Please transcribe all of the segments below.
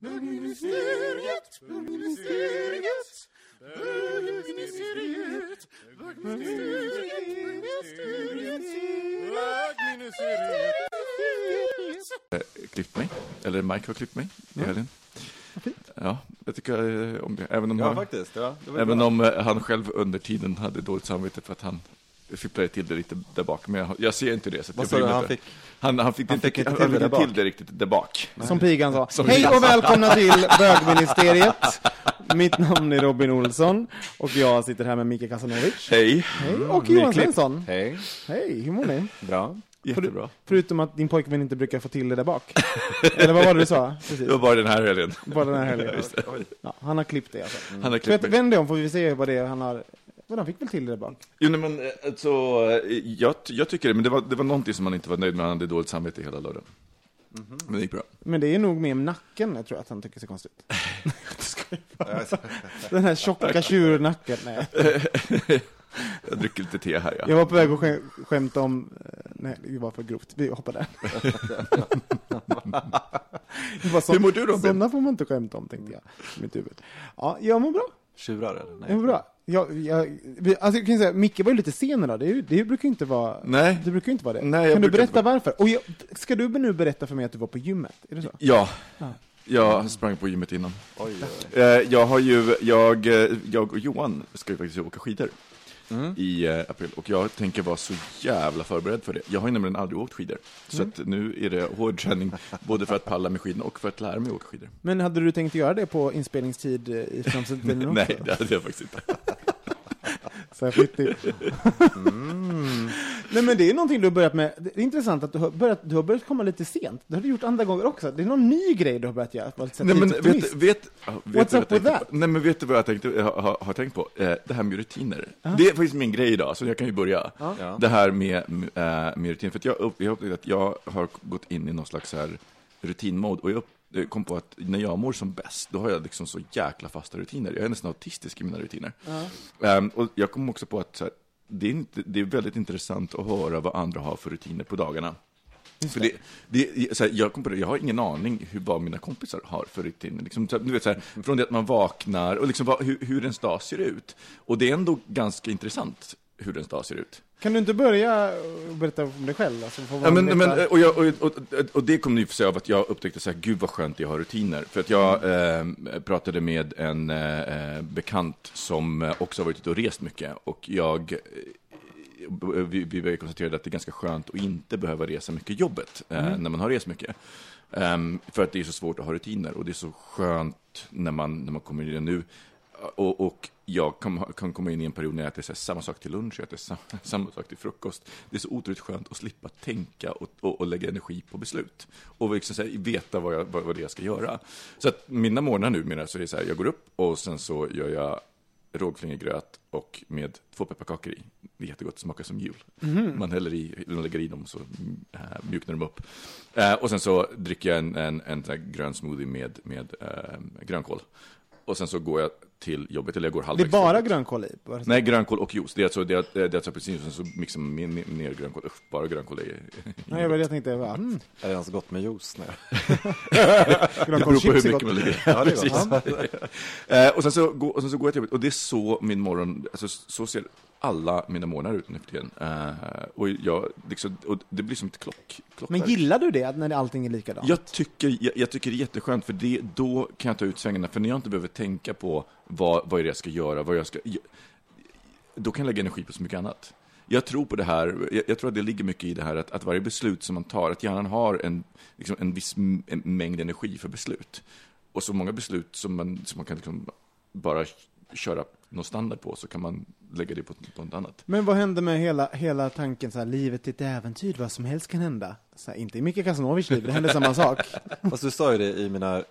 Bögministeriet, bögministeriet, bögministeriet, bögministeriet, klippt mig, eller Mike har klippt mig i helgen. Ja, jag tycker eh, om det. Även om, Ja, han, faktiskt. Ja, det var även bra. om eh, han själv under tiden hade dåligt samvete för att han fipplade till det lite där bak. Men jag, jag ser inte det. Så Vad sa du, han fick- han, han fick han inte, fick inte till det till det riktigt där bak. Som pigan sa. Som Hej och välkomna till bögministeriet. Mitt namn är Robin Olsson och jag sitter här med Mikael Kasanovic. Hej. Hej. Och Johan. Svensson. Hej, Hej, hur mår ni? bra. Jättebra. Förutom att din pojkvän inte brukar få till det där bak. Eller vad var det du sa? Precis. Det var bara den här helgen. Bara den här helgen. Ja, han har klippt det alltså. Han har klippt mig. vänd dig om får vi se vad det är han har... Vad han fick väl till det bak? Jo, nej, men alltså, jag, jag tycker det, men det var, det var någonting som han inte var nöjd med. Han hade dåligt samvete hela lördagen. Men det gick bra. Men det är nog mer nacken jag tror att han tycker ser konstigt bara. Den här tjocka tjurnacken. Nej. Jag dricker lite te här, ja. Jag var på väg att skä skämta om... eh, Nej, det var för grovt. Vi hoppar där. Så, Hur mår du, Robin? Sådana får man inte skämta om, tänkte jag. Mitt huvud. Ja, jag mår bra. Tjurar eller? Nej. Jag mår bra. Jag, jag, vi, alltså, jag kan säga, Micke var ju lite sen idag. Det, det brukar ju inte vara... Nej. Det brukar inte vara det. Nej, jag kan du berätta varför? Och jag, ska du nu berätta för mig att du var på gymmet? Är det så? Ja. Ja. Jag sprang på gymmet innan. Oj, oj. Eh, Jag har ju, jag, eh, jag och Johan ska ju faktiskt åka skidor i eh, april och jag tänker vara så jävla förberedd för det. Jag har ju nämligen aldrig åkt skidor. Så att nu är det hård träning både för att palla med skidorna och för att lära mig åka skidor. Men hade du tänkt göra det på inspelningstid eh, i framtiden? Nej, det hade jag faktiskt inte. Så här flyttigt. Nej men det är någonting du har börjat med, det är intressant att du har börjat, du har börjat komma lite sent. Det har du gjort andra gånger också. Det är någon ny grej du har börjat göra. Nej, men vet, vet, vet What's du vad up jag with that? Nej, men vet du vad jag tänkte, jag har, har tänkt på? Eh, det här med rutiner. Det är faktiskt min grej idag, så jag kan ju börja. Ja. Det här med, äh, med rutiner. För att jag, upp, jag har upptäckt att jag har gått in i någon slags här rutinmode. Och jag kom på att när jag mår som bäst, då har jag liksom så jäkla fasta rutiner. Jag är nästan autistisk i mina rutiner. Ehm, och jag kom också på att så här, det, är inte, det är väldigt intressant att höra vad andra har för rutiner på dagarna. För det, det, så här, jag, kom på det, jag har ingen aning hur, vad mina kompisar har för rutiner. Liksom, du vet, från det att man vaknar och liksom, vad, hur, hur ens dag ser ut. Och det är ändå ganska intressant hur ens dag ser ut. Kan du inte börja berätta om dig själv? Alltså, Ja, men, men, och, jag, och, och, och det kom för sig av att jag upptäckte så här, gud vad skönt jag har rutiner. För att jag eh, pratade med en eh, bekant som eh, också har varit ute och rest mycket. Och jag, eh, vi, vi konstaterade att det är ganska skönt att inte behöva resa mycket jobbet eh, när man har rest mycket. Ehm, för att det är så svårt att ha rutiner och det är så skönt när man, när man kommer in nu. Och, och jag kan, kan komma in i en period när jag äter samma sak till lunch, jag äter samma, samma sak till frukost. Det är så otroligt skönt att slippa tänka och, och, och lägga energi på beslut. Och liksom så här, veta vad, jag, vad, vad det är jag ska göra. Så att mina morgnar numera så är det så här, jag går upp och sen så gör jag rågflingegröt och med två pepparkakor i. Det är jättegott, smakar som jul. Man häller i, man lägger i dem så äh, mjuknar de upp. Eh, och sen så dricker jag en, en, en grön smoothie med, med eh, grönkål. Och sen så går jag till jobbet, eller jag går Det är halvvägs bara grönkål i? Nej, grönkål och juice. Det är alltså, det är, det är alltså apelsin och så mixar man ner- grönkål. Usch, bara grönkål är... Nej, jag, jag tänkte, bara, mm, Är det ens gott med juice? Nej. Det beror på grönkålschips hur är mycket gott. man lägger Ja, det är. Eh, och, sen så, går- och sen så går jag till jobbet, och det är så min morgon, alltså så ser alla mina morgnar ut nu för tiden. Eh, och, jag, liksom, och det blir som ett klock, klockverk. Men gillar du det, när allting är likadant? Jag tycker, jag, jag tycker det är jätteskönt, för det, då kan jag ta ut svängarna. För när jag inte behöver tänka på vad, vad är det jag ska göra, vad jag ska... Jag, då kan jag lägga energi på så mycket annat. Jag tror på det här, jag, jag tror att det ligger mycket i det här att, att varje beslut som man tar, att hjärnan har en, liksom en viss en mängd energi för beslut. Och så många beslut som man, som man kan liksom bara köra någon standard på, så kan man lägga det på, på något annat. Men vad hände med hela, hela tanken så här, livet är ett äventyr, vad som helst kan hända? Så här, inte i Micke Kasanovics liv, det hände samma sak. Fast du sa ju det i mina,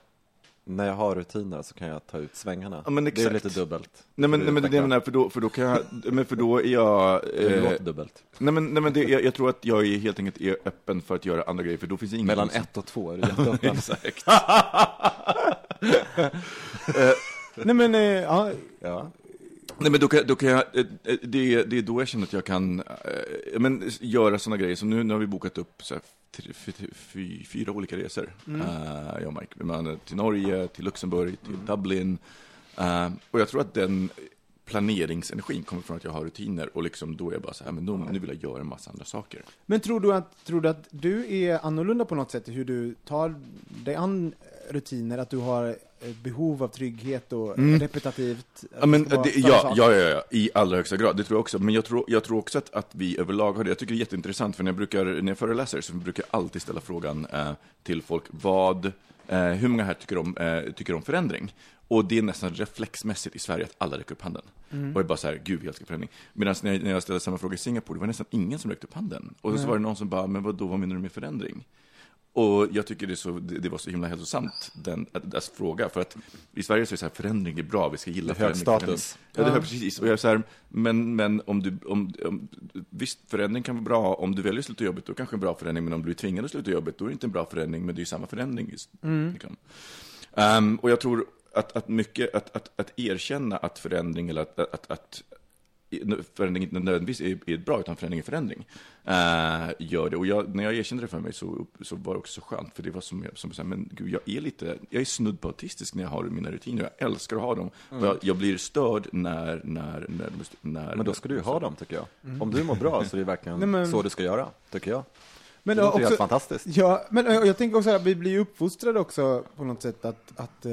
när jag har rutiner så kan jag ta ut svängarna. Ja, men det är exakt. lite dubbelt. Nej men, nej, men det är menar, för då, för då kan jag, men för då är jag... Det eh, låter dubbelt. Nej men, nej, men det, jag, jag tror att jag är helt enkelt är öppen för att göra andra grejer, för då finns det ingen Mellan som- ett och två är du jätteöppen. Exakt. Nej men, eh, ja, ja. Nej men då kan, då kan jag, eh, eh, det, är- det är då jag känner att jag kan eh, men, göra sådana grejer, som nu, nu har vi bokat upp så här, tre- fy- fy- fyra olika resor, Eh, jag och Mike. Men, till Norge, till Luxemburg, till Dublin. Eh, och jag tror att den planeringsenergin kommer från att jag har rutiner och liksom då är jag bara så här, men då, nu vill jag göra en massa andra saker. Men tror du, att, tror du att du är annorlunda på något sätt i hur du tar dig an rutiner? Att du har ett behov av trygghet och repetitivt? Mm. Ja, men, det ja, ja, ja, ja, i allra högsta grad. Det tror jag också. Men jag tror, jag tror också att, att vi överlag har det. Jag tycker det är jätteintressant, för när jag, brukar, när jag föreläser så brukar jag alltid ställa frågan eh, till folk, vad, eh, hur många här tycker om, eh, tycker om förändring? Och det är nästan reflexmässigt i Sverige att alla räcker upp handen. Och är bara så här, gud, vi älskar förändring. Medan när jag, när jag ställde samma fråga i Singapore, det var nästan ingen som räckte upp handen. Och så var det någon som bara, men vad då, vad menar du med förändring? Och jag tycker det, så, det, var så himla hälsosamt, den, att- deras fråga. För att i Sverige så är det så här, förändring är bra, vi ska gilla Det är hög förändring. status. förändring. Ja, det är precis. Och jag är så här, men, men om du, om, om, visst, förändring kan vara bra. Om du väljer att sluta jobbet, då kanske en bra förändring. Men om du är tvingad att sluta jobbet, då är det inte en bra förändring, men det är ju samma förändring. Liksom. Ehm, och jag tror att, att mycket, att, att, att erkänna att förändring, eller att, att, att förändring inte nödvändigtvis är, är bra, utan förändring är förändring, eh, gör det. Och jag, när jag erkände det för mig så, så var det också så skönt, för det var som, jag- som så här, men gud, jag är lite, jag är snudd på autistisk när jag har mina rutiner, jag älskar att ha dem. Och Jag, jag blir störd när, när, när, när Men då ska du ju ha dem, tycker jag. Om du mår bra så är det verkligen Nej, men- så du ska göra, tycker jag. Men det låter också- helt fantastiskt. Ja, men jag tänker också att vi blir uppfostrade också på något sätt att, att eh,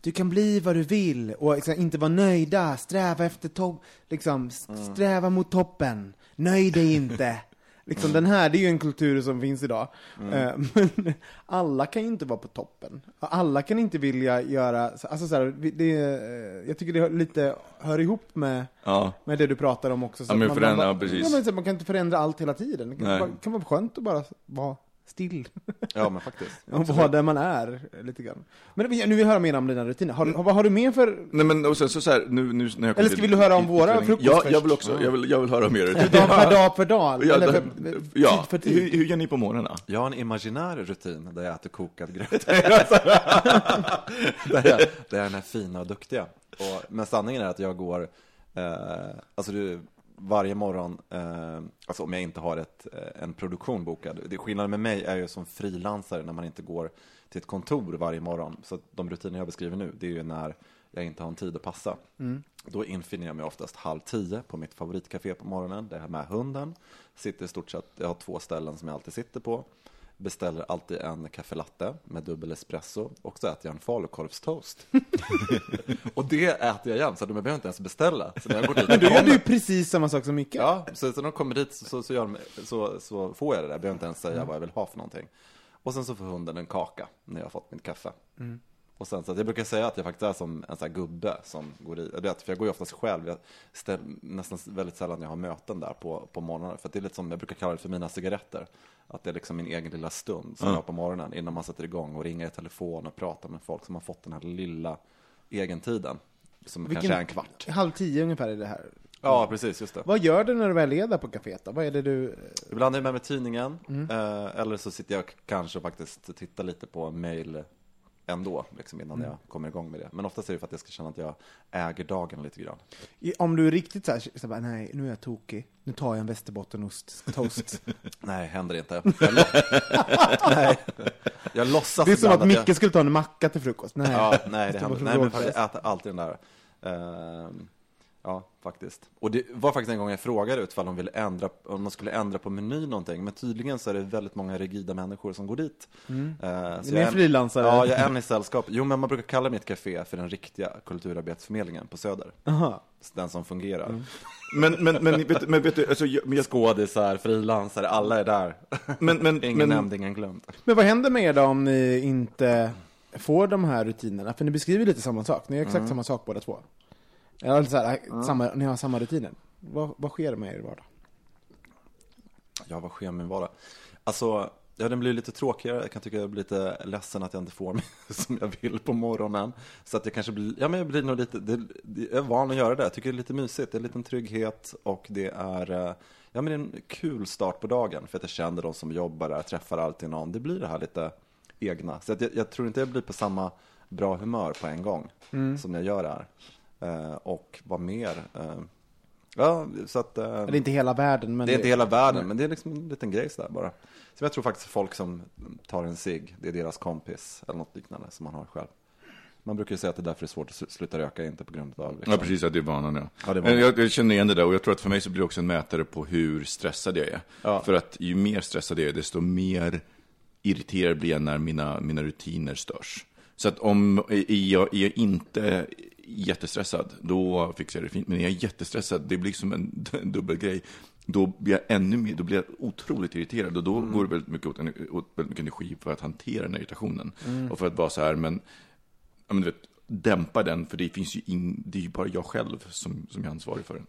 du kan bli vad du vill och liksom, inte vara nöjda, sträva efter topp, liksom, s- sträva mot toppen, nöj dig inte. Liksom den här, det är ju en kultur som finns idag. Eh, men alla kan ju inte vara på toppen. Alla kan inte vilja göra, alltså så här, det, eh, jag tycker det lite hör ihop med, Ja, med det du pratar om också. Så Ja, men att förändra, bara- ja, men så man kan inte förändra allt hela tiden. Det kan, bara, kan vara skönt att bara vara still. Ja, men faktiskt. Och vara där man är, lite grann. Men nu vill jag höra mer om dina rutiner. Har, du- vad har du mer för... Nej men och sen så, så här, nu, nu när jag Eller ska vill du höra om våra frukost Ja, jag vill också, jag vill, jag vill höra mer. Dag per dag per dag? Ja, eller för, ja. tid för tid? Hur, hur gör ni på morgnarna? Jag har en imaginär rutin där jag äter kokad gröt. där, jag, där jag är den här fina och duktiga. Och, men sanningen är att jag går, eh, alltså du, varje morgon, eh, alltså om jag inte har ett, eh, en produktion bokad. Det, skillnaden med mig är ju som frilansare när man inte går till ett kontor varje morgon. Så de rutiner jag beskriver nu, det är ju när jag inte har en tid att passa. Då infinner jag mig oftast halv tio på mitt favoritcafé på morgonen, där jag har med hunden. Sitter i stort sett, jag har två ställen som jag alltid sitter på. Beställer alltid en kaffe latte med dubbel espresso och så äter jag en falukorvstoast. och det äter jag jämt, så de behöver inte ens beställa. Så när jag går dit Men du och gör kommer- ju precis samma sak som Micke. Ja, så, så när de kommer dit så, så, så, gör de, så, så får jag det där. Jag behöver inte ens säga vad jag vill ha för någonting. Och sen så får hunden en kaka när jag har fått mitt kaffe. Och sen så att jag brukar säga att jag faktiskt är som en sån här gubbe som går i, vet, för jag går ju oftast själv, jag ställ, nästan väldigt sällan jag har möten där på, på morgonen. För det är lite som, jag brukar kalla det för mina cigaretter. Att det är liksom min egen lilla stund som jag har på morgonen innan man sätter igång och ringer i telefon och pratar med folk som har fått den här lilla egentiden. Som kanske är en kvart. Halv tio ungefär är det här. Ja, precis, just det. Vad gör du när du väl är där på kaféet då? Vad är det du... Ibland är jag med med tidningen, eh, eller så sitter jag kanske och faktiskt tittar lite på mail, ändå, liksom, innan jag kommer igång med det. Men oftast är det för att jag ska känna att jag äger dagen lite grann. Om du är riktigt så här, så bara, nej, nu är jag tokig. Nu tar jag en västerbottenost toast. Nej, händer inte. Jag, nej. jag låtsas Det är som ibland att Micke jag... skulle ta en macka till frukost. Nej, Ja, nej, det händer. nej men jag äter alltid den där. Ehm, ja, faktiskt. Och det var faktiskt en gång jag frågade ut om de ville ändra, om de skulle ändra på menyn någonting. Men tydligen så är det väldigt många rigida människor som går dit. Mm. Ni är frilansare. Ja, jag är en i sällskap. Jo, men man brukar kalla mitt café för den riktiga kulturarbetsförmedlingen på Söder. Aha. Den som fungerar. Men, men, men, vet, men vet du, alltså, jag, men, jag, Skådisar, frilansare, alla är där. men, men, Ingen men, nämnd, ingen glömd. Men vad händer med er då om ni inte får de här rutinerna? För ni beskriver lite samma sak. Ni gör exakt samma sak båda två. Eller så här, samma, ni har samma rutiner. Vad, vad sker med er vardag? Ja, vad sker med min vardag? Alltså, ja, den blir lite tråkigare. Jag kan tycka jag blir lite ledsen att jag inte får mig som jag vill på morgonen. Så att jag kanske blir, ja men jag blir nog lite, det, det, jag är van att göra det. Jag tycker det är lite mysigt. Det är en liten trygghet och det är, eh, ja men det är en kul start på dagen. För att jag känner de som jobbar där, träffar alltid någon. Det blir det här lite egna. Så att jag, jag tror inte jag blir på samma bra humör på en gång som jag gör här. Eh, och vad mer? Eh, ja, så att... eh, Det är inte hela världen, men det är inte hela världen, men det är liksom en liten grej sådär bara. Så jag tror faktiskt folk som tar en cigg, det är deras kompis eller något liknande som man har själv. Man brukar ju säga att det är därför det är svårt att sl- sluta röka, inte på grund av liksom. Ja, precis, att det är vanan, ja. Ja, det är vanan. Jag, jag känner igen det där, och jag tror att för mig så blir det också en mätare på hur stressad jag är. Ja. För att ju mer stressad jag är, desto mer irriterad blir jag när mina, mina rutiner störs. Så att om är jag är inte jättestressad, då fixar jag det fint. Men när jag är jättestressad, det blir som en, en dubbel grej. Då blir jag ännu mer, då blir jag otroligt irriterad och då Mm. går det väldigt mycket åt, åt väldigt mycket energi för att hantera den här irritationen. Mm. Och för att vara så här, men ja, men du vet, dämpa den, för det finns ju in, det är ju bara jag själv som, som är ansvarig för den.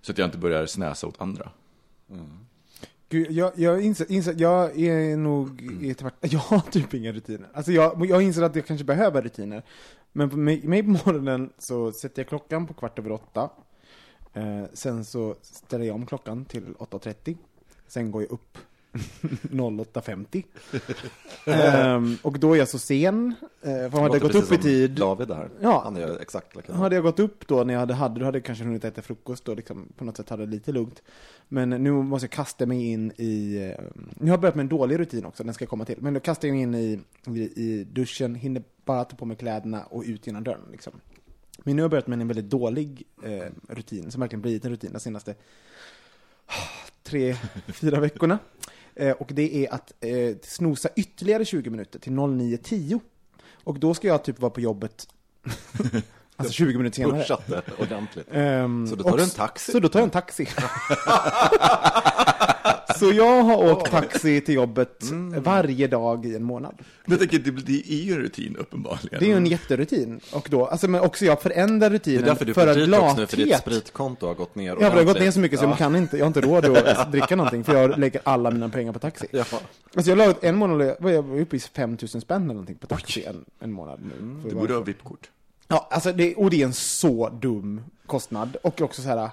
Så att jag inte börjar snäsa åt andra. Gud, jag, jag inser, inser, jag är nog, tvärt, jag har typ inga rutiner. Alltså jag, jag inser att jag kanske behöver rutiner. Men på mig, mig på morgonen så sätter jag klockan på kvart över åtta. Eh, sen så ställer jag om klockan till 8.30. Sen går jag upp 08.50. Ehm, och då är jag så sen, eh, för jag hade Låter gått upp i tid. David där. Ja. Han är exakt likadan. Hade jag gått upp då när jag hade, hade då hade jag kanske hunnit äta frukost och liksom på något sätt hade det lite lugnt. Men nu måste jag kasta mig in i, eh, nu har jag börjat med en dålig rutin också, den ska jag komma till. Men då kastar jag mig in i, i, i duschen, hinner bara ta på mig kläderna och ut genom dörren liksom. Men nu har jag börjat med en väldigt dålig eh, rutin, som verkligen blivit en rutin de senaste tre, fyra veckorna. Eh, och det är att eh, snosa ytterligare 20 minuter till 09.10. Och då ska jag typ vara på jobbet, alltså 20 minuter senare. Det ordentligt. Ehm, Så då tar och du en taxi? Så då tar jag en taxi. så jag har åkt taxi till jobbet Mm. varje dag i en månad. Men jag tänker, det, det är ju en rutin uppenbarligen. Det är ju en jätterutin. Och då, alltså, men också jag förändrar Det är rutinen därför du för får att dit också nu, för ditt lathet. spritkonto har gått ner Ja, för det har gått ordentligt. ner så mycket så jag kan inte, jag har inte råd att dricka någonting för jag lägger alla mina pengar på taxi. Ja. Alltså jag la en månad, var jag uppe i 5000 spänn eller någonting på taxi en, en månad nu. Mm, För Du att borde ha VIP-kort. Ja, alltså det, och det är en så dum kostnad. Och också så här,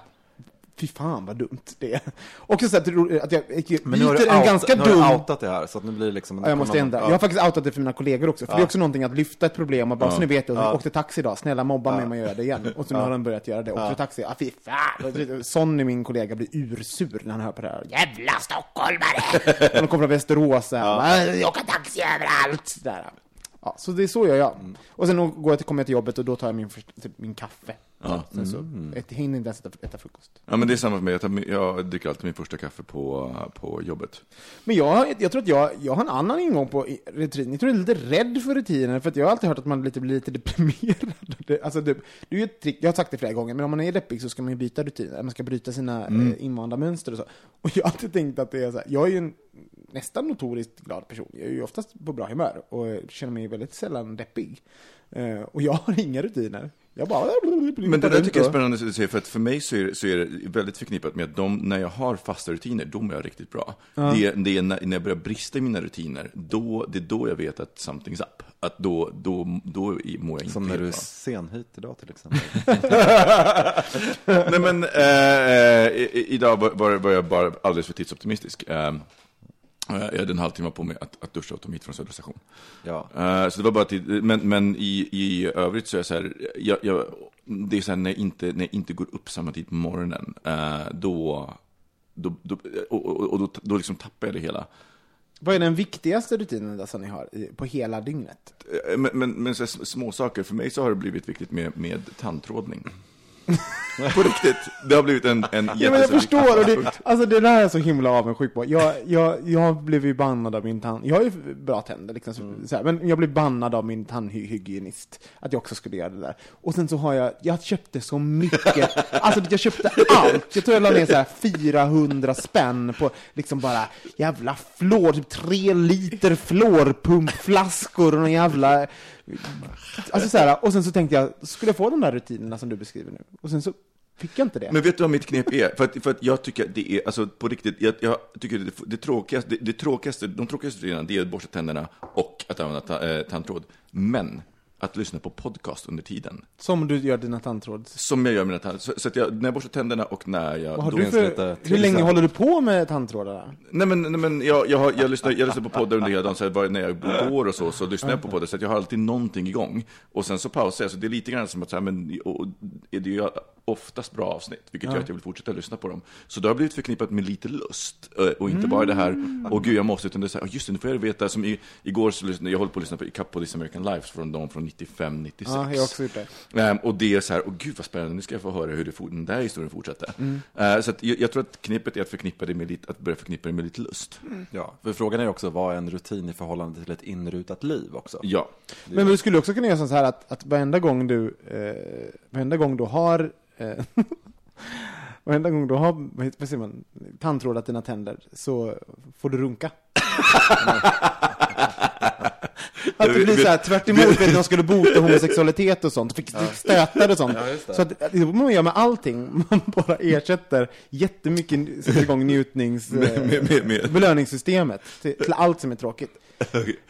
fy fan vad dumt det är. Och så att, att jag byter Men nu har, du en out, ganska nu dum... har du outat det här, så att nu blir det liksom... Ja, jag måste ändra. Jag har faktiskt outat det för mina kollegor också. För det är också någonting att lyfta ett problem och bara, så ni vet, jag Ja. åkte taxi idag, snälla mobba mig om jag gör det igen. Och så nu har de börjat göra det. Åkte taxi, ah, fy fan. Sonny, min kollega, blir ursur när han hör på det här. Jävla stockholmare! och de kommer från Västerås, här, ja. jag åker taxi överallt. Där. Ja, så det är så gör jag. Och sen går jag till, kommer jag till jobbet och då tar jag min, typ, min kaffe. Ja. Sen så, jag hinner inte ens äta, äta frukost. Ja, men det är samma för mig. Jag, tar, jag dricker alltid min första kaffe på, på jobbet. Men jag, jag tror att jag, jag har en annan ingång på i- rutin. Jag tror jag är lite rädd för rutiner, för att jag har alltid hört att man lite, blir lite deprimerad. Det, alltså det, det är ju ett trick, jag har sagt det flera gånger, men om man är deppig så ska man ju byta rutiner. Man ska bryta sina mm. invanda mönster och så. Och jag har alltid tänkt att det är så här, jag är ju en nästan notoriskt glad person. Jag är ju oftast på bra humör och känner mig väldigt sällan deppig. Eh, och jag har inga rutiner. Jag bara... Men det där tycker jag är spännande att du säger, för att för mig så är, det- så är det väldigt förknippat med att de, när jag har fasta rutiner, då mår jag riktigt bra. Det, är- det är när, när jag börjar brista i mina rutiner, då, det är då jag vet att something's up. Att då, då, då mår jag inte Som när du är bra. sen hit idag till exempel. Nej men, eh, eh, idag var, var, var jag bara alldeles för tidsoptimistisk. Eh, Jag hade en halvtimme på mig att, att duscha och ta mig hit från Södra station. Ja. Eh, så det var bara till, men, men i, i övrigt så är jag så här, jag, jag, det är så här när jag inte, när jag inte går upp samma tid på morgonen, eh, då, då, då, och, och, och då, då liksom tappar jag det hela. Vad är den viktigaste rutinen som ni har på hela dygnet? Eh, Men, men, men så små saker för mig så har det blivit viktigt med, med tandtrådning. På riktigt, det har blivit en, en Ja, men jag förstår, och det, alltså det där är så himla avundsjuk på. Jag, jag, jag blev ju bannad av min tand... Jag har ju bra tänder, liksom, så, så här, men jag blev bannad av min tandhygienist, att jag också skulle göra det där. Och sen så har jag, jag köpte så mycket, alltså jag köpte allt. Jag tror jag la ner så här 400 spänn på liksom bara jävla flår, typ tre liter fluorpumpflaskor och någon jävla... Alltså så här, och sen så tänkte jag, skulle jag få de där rutinerna som du beskriver nu? Och sen så fick jag inte det. Men vet du vad mitt knep är? För att, för att jag tycker det är, alltså på riktigt, jag, jag tycker det, det tråkigaste, det, det tråkigaste, de tråkigaste rutinerna, det är att borsta tänderna och att använda ta, eh, tandtråd. Men att lyssna på podcast under tiden. Som du gör dina tandtråd. Som jag gör mina tand, så, så att jag, när jag borstar tänderna och när jag... Vad har du för, hur länge håller du på med tandtrådarna? Nej men, nej, men jag, jag, har, jag, lyssnar, jag lyssnar på poddar under hela dagen, så här, när jag går och så, så lyssnar jag på poddar, så att jag har alltid någonting igång. Och sen så pausar jag, så det är lite grann som att, så här, men, och, och, det är ju oftast bra avsnitt, vilket gör att jag vill fortsätta lyssna på dem. Så det har blivit förknippat med lite lust, eh, och inte bara det här, åh gud jag måste, utan det är så här, "Åh, just det, nu får jag veta, som i, igår så lyssnade jag, håller på att lyssna på ikapp på This American Life från de från 95, 96. Ja, jag har också gjort det. Ehm, och det är så här, åh gud vad spännande, nu ska jag få höra hur det for, den där historien fortsatte. Eh, så att jag, jag tror att knepet är att förknippa det med lite, att börja förknippa det med lite lust. ja. För frågan är också, vad är en rutin i förhållande till ett inrutat liv också? Ja. Men du skulle också kunna göra så här att, att varenda gång du, eh, varenda gång du har, eh, varenda gång du har, vad säger man, tandtrådat dina tänder, så får du runka. Att det blir så här tvärt emot när de skulle bota homosexualitet och sånt, fick stötar och sånt. Så att, det får man gör med allting, man bara ersätter jättemycket, sätter igång njutnings... Med- med- med- med. belöningssystemet till, till allt som är tråkigt.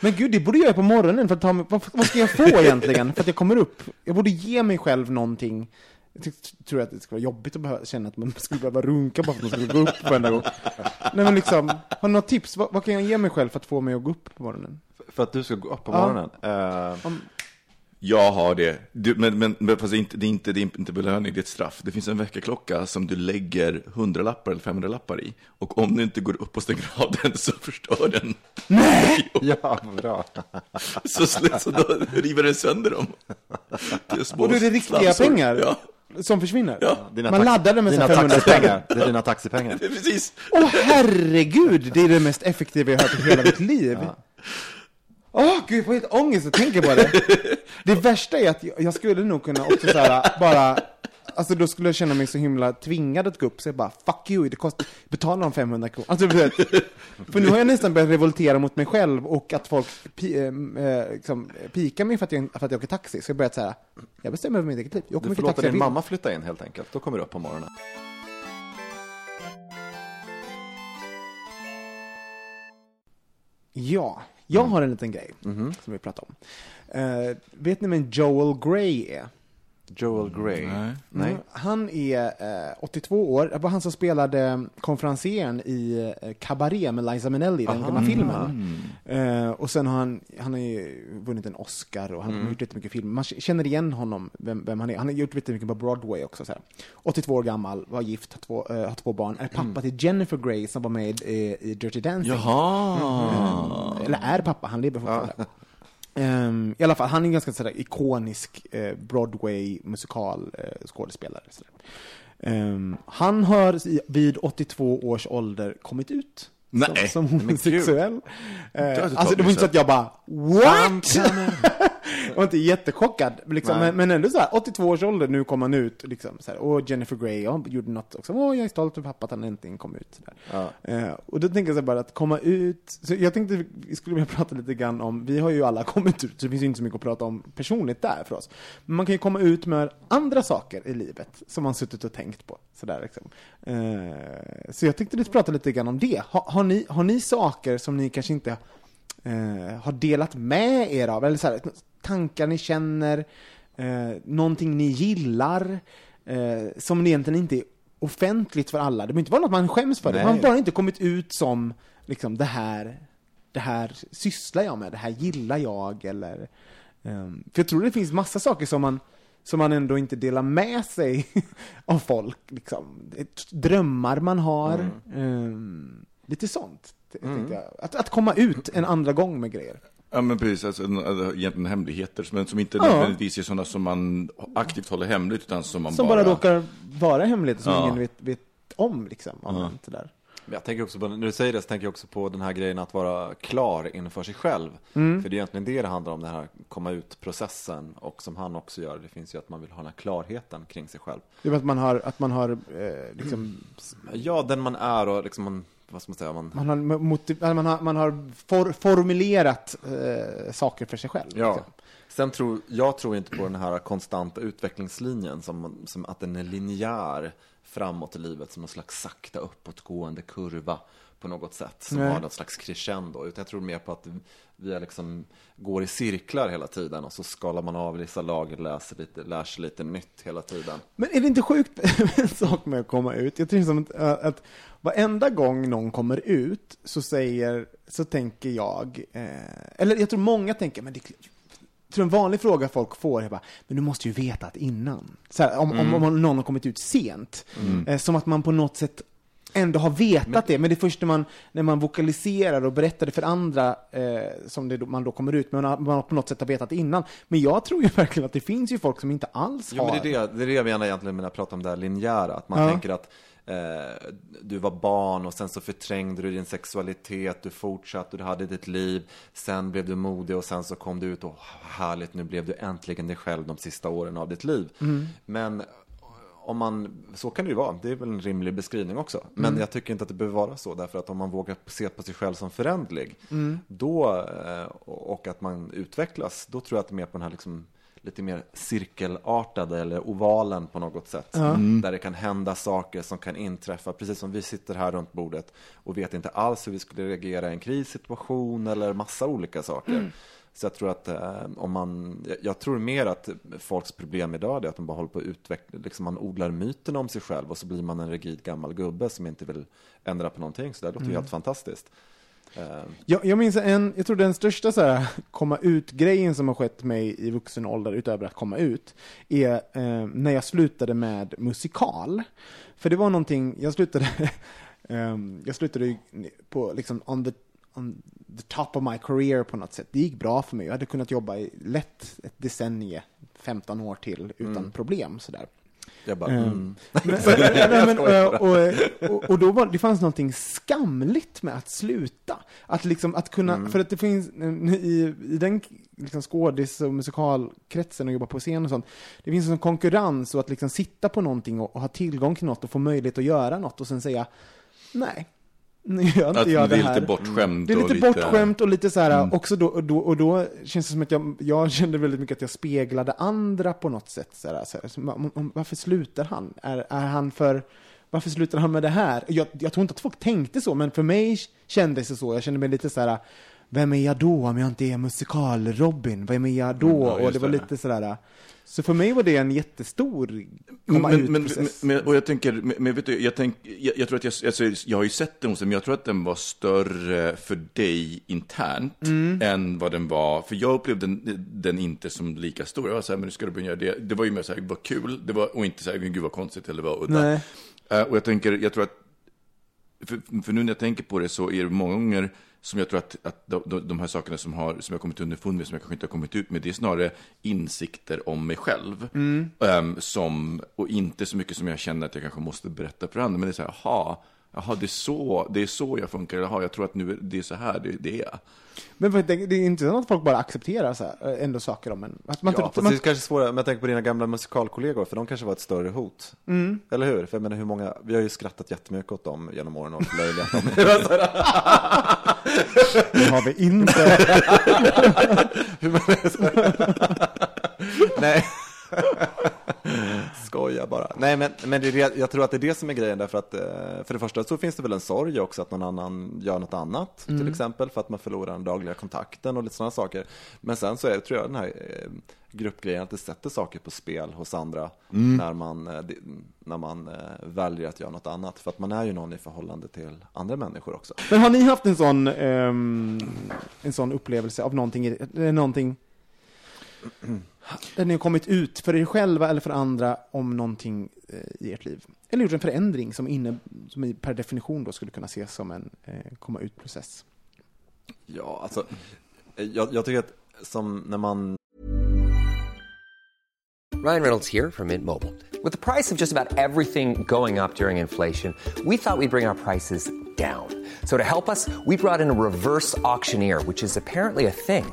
Men gud, det borde jag göra på morgonen för att ta mig, vad, vad ska jag få egentligen för att jag kommer upp? Jag borde ge mig själv någonting. Jag tror att det skulle vara jobbigt att behöva, känna att man skulle behöva runka bara för att man skulle gå upp varenda gång. Nej men liksom, har du något tips? Vad, vad kan jag ge mig själv för att få mig att gå upp på morgonen? För att du ska gå upp på Ja. morgonen? Eh, Jag har det. Du, men men, men fast det, är inte, det, är inte, det är inte belöning, det är ett straff. Det finns en väckarklocka som du lägger 100-lappar eller 500-lappar i. Och om du inte går upp och stänger av den så förstör den. Nej! ja, bra. Så, så då river den sönder dem. Det är små Och då är det riktiga slamsor. pengar Ja, som försvinner? Ja. Dina Man laddar den med dina här 500 taxipengar. Det är dina taxipengar. det är precis. Åh herregud, det är det mest effektiva jag har hört i hela mitt liv. Åh gud, jag får helt ångest att tänka på det. Det värsta är att jag, skulle nog kunna också så här, bara, alltså då skulle jag känna mig så himla tvingad att gå upp, så jag bara fuck you, det kostar, betala de 500 kronor. Alltså, för nu har jag nästan börjat revoltera mot mig själv och att folk pi, eh, liksom, pikar mig för att, jag, för att jag åker taxi. Så jag börjat så här, jag bestämmer över mitt eget liv. Jag åker Du får låta din mamma flytta in helt enkelt. Då kommer du upp på morgonen. Ja, jag har en liten grej Mhm. som vi pratar om. Uh, vet ni vem Joel Grey är? Joel Grey. Nej. Nej. Mm, Han är eh, 82 år. Det var han som spelade konferencieren i eh, Cabaret med Liza Minnelli, den gamla filmen. Eh, och sen har han, han har ju vunnit en Oscar och han har gjort jättemycket film. Man känner igen honom, vem, vem han är. Han har gjort jättemycket på Broadway också. Så här. 82 år gammal, var gift, har två, eh, har två barn. Är pappa till Jennifer Grey som var med i, i Dirty Dancing. Jaha. Eller är pappa, han lever fortfarande. Ehm, I alla fall, han är en ganska sådär ikonisk eh, Broadway-musikal eh, skådespelare. Sådär. Ehm, han har vid 82 års ålder kommit ut Nej, som, som homosexuell. Eh, alltså det var inte så att jag bara What? Jag var inte jättechockad, men liksom, men, men ändå så här, 82 års ålder, nu kom han ut. Liksom, så här, och Jennifer Grey, ja, gjorde något också. Åh, jag är stolt över pappa att han äntligen kom ut. Så där. Ja. Eh, och då tänker jag så bara att komma ut, så jag tänkte vi skulle vilja prata lite grann om, vi har ju alla kommit ut, så det finns ju inte så mycket att prata om personligt där för oss. Men man kan ju komma ut med andra saker i livet som man suttit och tänkt på. Sådär, liksom. eh, så jag tänkte lite prata lite grann om det. Ha, har, ni, har ni saker som ni kanske inte eh, har delat med er av? Eller så här, tankar ni känner, eh, någonting ni gillar, eh, som egentligen inte är offentligt för alla. Det behöver inte vara något man skäms för. Nej. har bara inte kommit ut som liksom det här, det här sysslar jag med, det här gillar jag eller ehm, för jag tror det finns massa saker som man som man ändå inte delar med sig av folk, liksom. Drömmar man har, ehm, lite sånt. tänker jag. Att, att komma ut en andra gång med grejer. Ja men precis, alltså, en- alltså, egentligen hemligheter, men som inte Ja. nödvändigtvis är sådana som man aktivt håller hemligt, utan som man Som bara... bara råkar vara hemligheter som Ja. ingen vet, vet om, liksom. Om Ja. inte där. Jag tänker också på, när du säger det så tänker jag också på den här grejen att vara klar inför sig själv. Mm. För det är egentligen det det handlar om, den här komma ut-processen. Och som han också gör, det finns ju att man vill ha den här klarheten kring sig själv. Det är att man har, att man har eh, liksom, Ja, den man är och liksom man, vad ska man säga, man... man har, motiv, man har, man har for, formulerat eh, saker för sig själv. Ja. liksom. Sen tror, jag tror inte på den här konstanta utvecklingslinjen som, som att den är linjär framåt i livet som en slags sakta uppåtgående kurva på något sätt som Nej. har något slags crescendo. Utan jag tror mer på att vi är liksom går i cirklar hela tiden och så skalar man av vissa lager, läser lite, lär sig lite nytt hela tiden. Men är det inte sjukt en sak med att komma ut? Jag tror som att, att varenda gång någon kommer ut så säger, så tänker jag, eh, eller jag tror många tänker, men det jag tror en vanlig fråga folk får är bara, men du måste ju veta att innan. Så här, om, om, om någon har kommit ut sent. Eh, som att man på något sätt ändå har vetat det, men det är först när man, när man vokaliserar och berättar det för andra eh, som det, man då kommer ut, men man, man på något sätt har vetat innan. Men jag tror ju verkligen att det finns ju folk som inte alls Jo, har... men det är det, det är det jag menar egentligen när jag pratar om det här linjära. Att man Ja. tänker att eh, du var barn och sen så förträngde du din sexualitet, du fortsatte, du hade ditt liv. Sen blev du modig och sen så kom du ut och härligt, nu blev du äntligen dig själv de sista åren av ditt liv. Men om man, så kan det ju vara, det är väl en rimlig beskrivning också. Men jag tycker inte att det behöver vara så, därför att om man vågar se på sig själv som förändlig, då, eh, och att man utvecklas, då tror jag att det är mer på den här liksom, lite mer cirkelartade eller ovalen på något sätt. Där det kan hända saker som kan inträffa, precis som vi sitter här runt bordet och vet inte alls hur vi skulle reagera i en krissituation eller massa olika saker. Så jag tror att eh, om man, jag, jag tror mer att folks problem idag är att de bara håller på att utveckla, liksom man odlar myten om sig själv och så blir man en rigid gammal gubbe som inte vill ändra på någonting. Så det låter ju helt fantastiskt. Eh, Jag, jag minns en, jag tror den största så här, komma ut-grejen som har skett mig i vuxen ålder, utöver att komma ut, är eh, när jag slutade med musikal. För det var någonting, jag slutade, ehm, jag slutade på liksom on the, on the top of my career på något sätt. Det gick bra för mig, jag hade kunnat jobba i lätt ett decennie, 15 år till, utan problem sådär. Jag bara, Mm. mm. Men, men, och, och, och, och då var, det fanns någonting skamligt med att sluta. Att liksom, att kunna, för att det finns, i, i den liksom skådis och musikalkretsen och jobba på scen och sånt, det finns en konkurrens och att liksom sitta på någonting och, och ha tillgång till något och få möjlighet att göra något och sen säga, nej, nu gör inte Att jag det det är här. lite bortskämt Det är och lite bortskämt och lite så här, Mm. också då, och då, och då känns det som att jag, jag kände väldigt mycket att jag speglade andra på något sätt. Så här, så här, om, varför slutar han? Är, är han för, varför slutar han med det här? Jag, jag tror inte att folk tänkte så, men för mig kändes det så. Jag kände mig lite så här, vem är jag då om jag inte är musikal-Robin? Vem är jag då? Mm, ja, och det var det. lite sådär, så för mig var det en jättestor komma men, ut-process. men, och jag tänker, men, men vet du, jag, tänk, jag, jag tror att jag, alltså, jag har ju sett den hos dig, men jag tror att den var större för dig internt Mm. än vad den var, för jag upplevde den, den inte som lika stor. Jag var så här, men nu ska du börja göra det. Det var ju mer så här, vad kul, det var, och inte så här, gud vad konstigt eller vad udda. Nej. Eh, och jag tänker, jag tror att, för, för nu när jag tänker på det så är det många gånger som jag tror att, att de, de, här sakerna som, har, som jag kommit underfund med, som jag kanske inte har kommit ut med, det är snarare insikter om mig själv. Ehm, som, och inte så mycket som jag känner att jag kanske måste berätta för andra, men det är så här, jaha, jaha det, är så, det är så jag funkar, jaha, jag tror att nu är det är så här det, det är. Men det, det är inte så att folk bara accepterar så här, ändå saker om en. Att man, Ja, inte- fast man, det är kanske svårare, men jag tänker på dina gamla musikalkollegor, för de kanske var ett större hot. Mm. Eller hur? För jag menar hur många, vi har ju skrattat jättemycket åt dem genom åren och löjligat dem. det har vi inte. Nej. Skoja bara. Nej, men, men det jag tror att det är det som är grejen därför att eh, för det första så finns det väl en sorg också att någon annan gör något annat, till exempel för att man förlorar den dagliga kontakten och lite sådana saker. Men sen så är det, tror jag, den här eh, gruppgrejen att det sätter saker på spel hos andra när man, eh, när man väljer att göra något annat. För att man är ju någon i förhållande till andra människor också. Men har ni haft en sån, ehm, en sån upplevelse av någonting, någonting där ni har kommit ut för er själva eller för andra om någonting eh, i ert liv? Eller gjort en förändring som, inne, som per definition då skulle kunna ses som en eh, komma ut-process? Ja, alltså, eh, jag, jag tycker att som när man Ryan Reynolds here from Mint Mobile. With the price of just about everything going up during inflation, we thought we'd bring our prices down. So to help us, we brought in a reverse auctioneer, which is apparently a thing.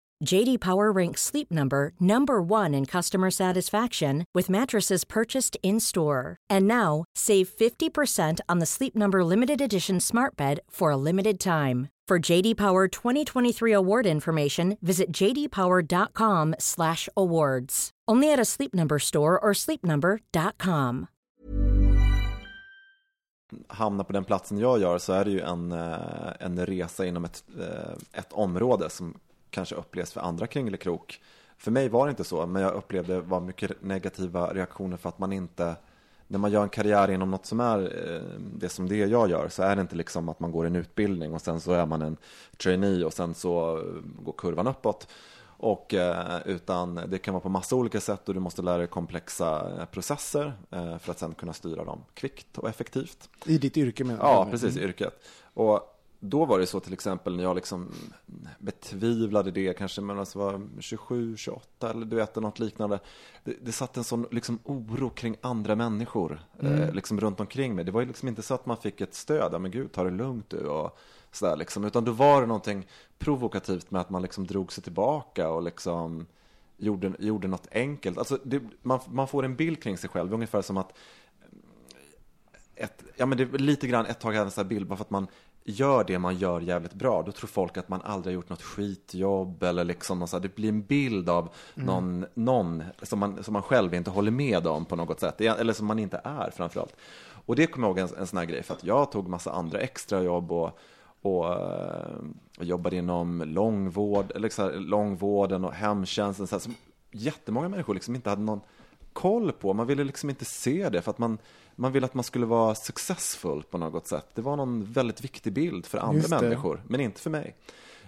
JD Power ranks Sleep Number number 1 in customer satisfaction with mattresses purchased in-store. And now, save 50% on the Sleep Number limited edition Smart Bed for a limited time. For JD Power 2023 award information, visit jdpower.com/awards. Only at a Sleep Number store or sleepnumber.com. hamnar på den platsen jag gör så är det ju en, eh, en resa inom ett, eh, ett område som kanske upplevs för andra kringelikrok. För mig var det inte så, men jag upplevde var mycket negativa reaktioner för att man inte när man gör en karriär inom något som är eh, det som det jag gör så är det inte liksom att man går en utbildning och sen så är man en trainee och sen så eh, går kurvan uppåt. Och, eh, utan det kan vara på massa olika sätt och du måste lära dig komplexa processer för att sen kunna styra dem kvickt och effektivt. I ditt yrke menar Ja, precis, yrket. Och då var det så till exempel när jag liksom betvivlade det, kanske mellan jag var 27, 28 eller du vet, något liknande. Det, det satt en sån liksom oro kring andra människor eh, liksom runt omkring mig. Det var ju liksom inte så att man fick ett stöd, men gud, ta det lugnt du och sådär liksom. Utan då var det någonting provokativt med att man liksom drog sig tillbaka och liksom gjorde, gjorde något enkelt. Alltså det, man, man får en bild kring sig själv, ungefär som att ett, ja men det är lite grann ett tag hade jag en sån här bild bara för att man gör det man gör jävligt bra, då tror folk att man aldrig har gjort något skitjobb eller liksom så här, det blir en bild av någon, någon som, man, som man själv inte håller med om på något sätt, eller som man inte är framförallt. Och det kommer jag ihåg en, en sån här grej, för att jag tog massa andra extrajobb och, och, eh, och jobbade inom långvård, eller så här, långvården och hemtjänsten, så här, som jättemånga människor liksom inte hade någon koll på. Man ville liksom inte se det för att man, man ville att man skulle vara successful på något sätt. Det var någon väldigt viktig bild för andra människor, men inte för mig.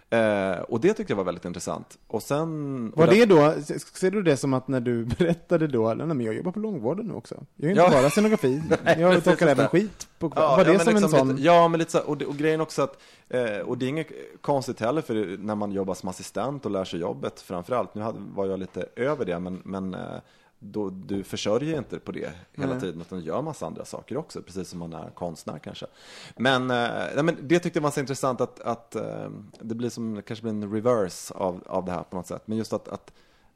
Eh, och det tyckte jag var väldigt intressant. Och sen... Var det då, ser du det som att när du berättade då, nej men jag jobbar på långvården nu också. Jag gör inte Ja. bara scenografi, jag just även skit. På, Ja, var det ja, som liksom en sån? Lite, ja, men lite så, och, och grejen också att, eh, och det är inget konstigt heller för när man jobbar som assistent och lär sig jobbet framförallt. Nu hade, var jag lite över det, men, men eh, då, du försörjer inte på det hela tiden, utan gör massa andra saker också, precis som man är konstnär kanske. Men, eh, nej, men det tyckte jag var så intressant att, att eh, det blir som, kanske blir en reverse av, av det här på något sätt. Men just att, att,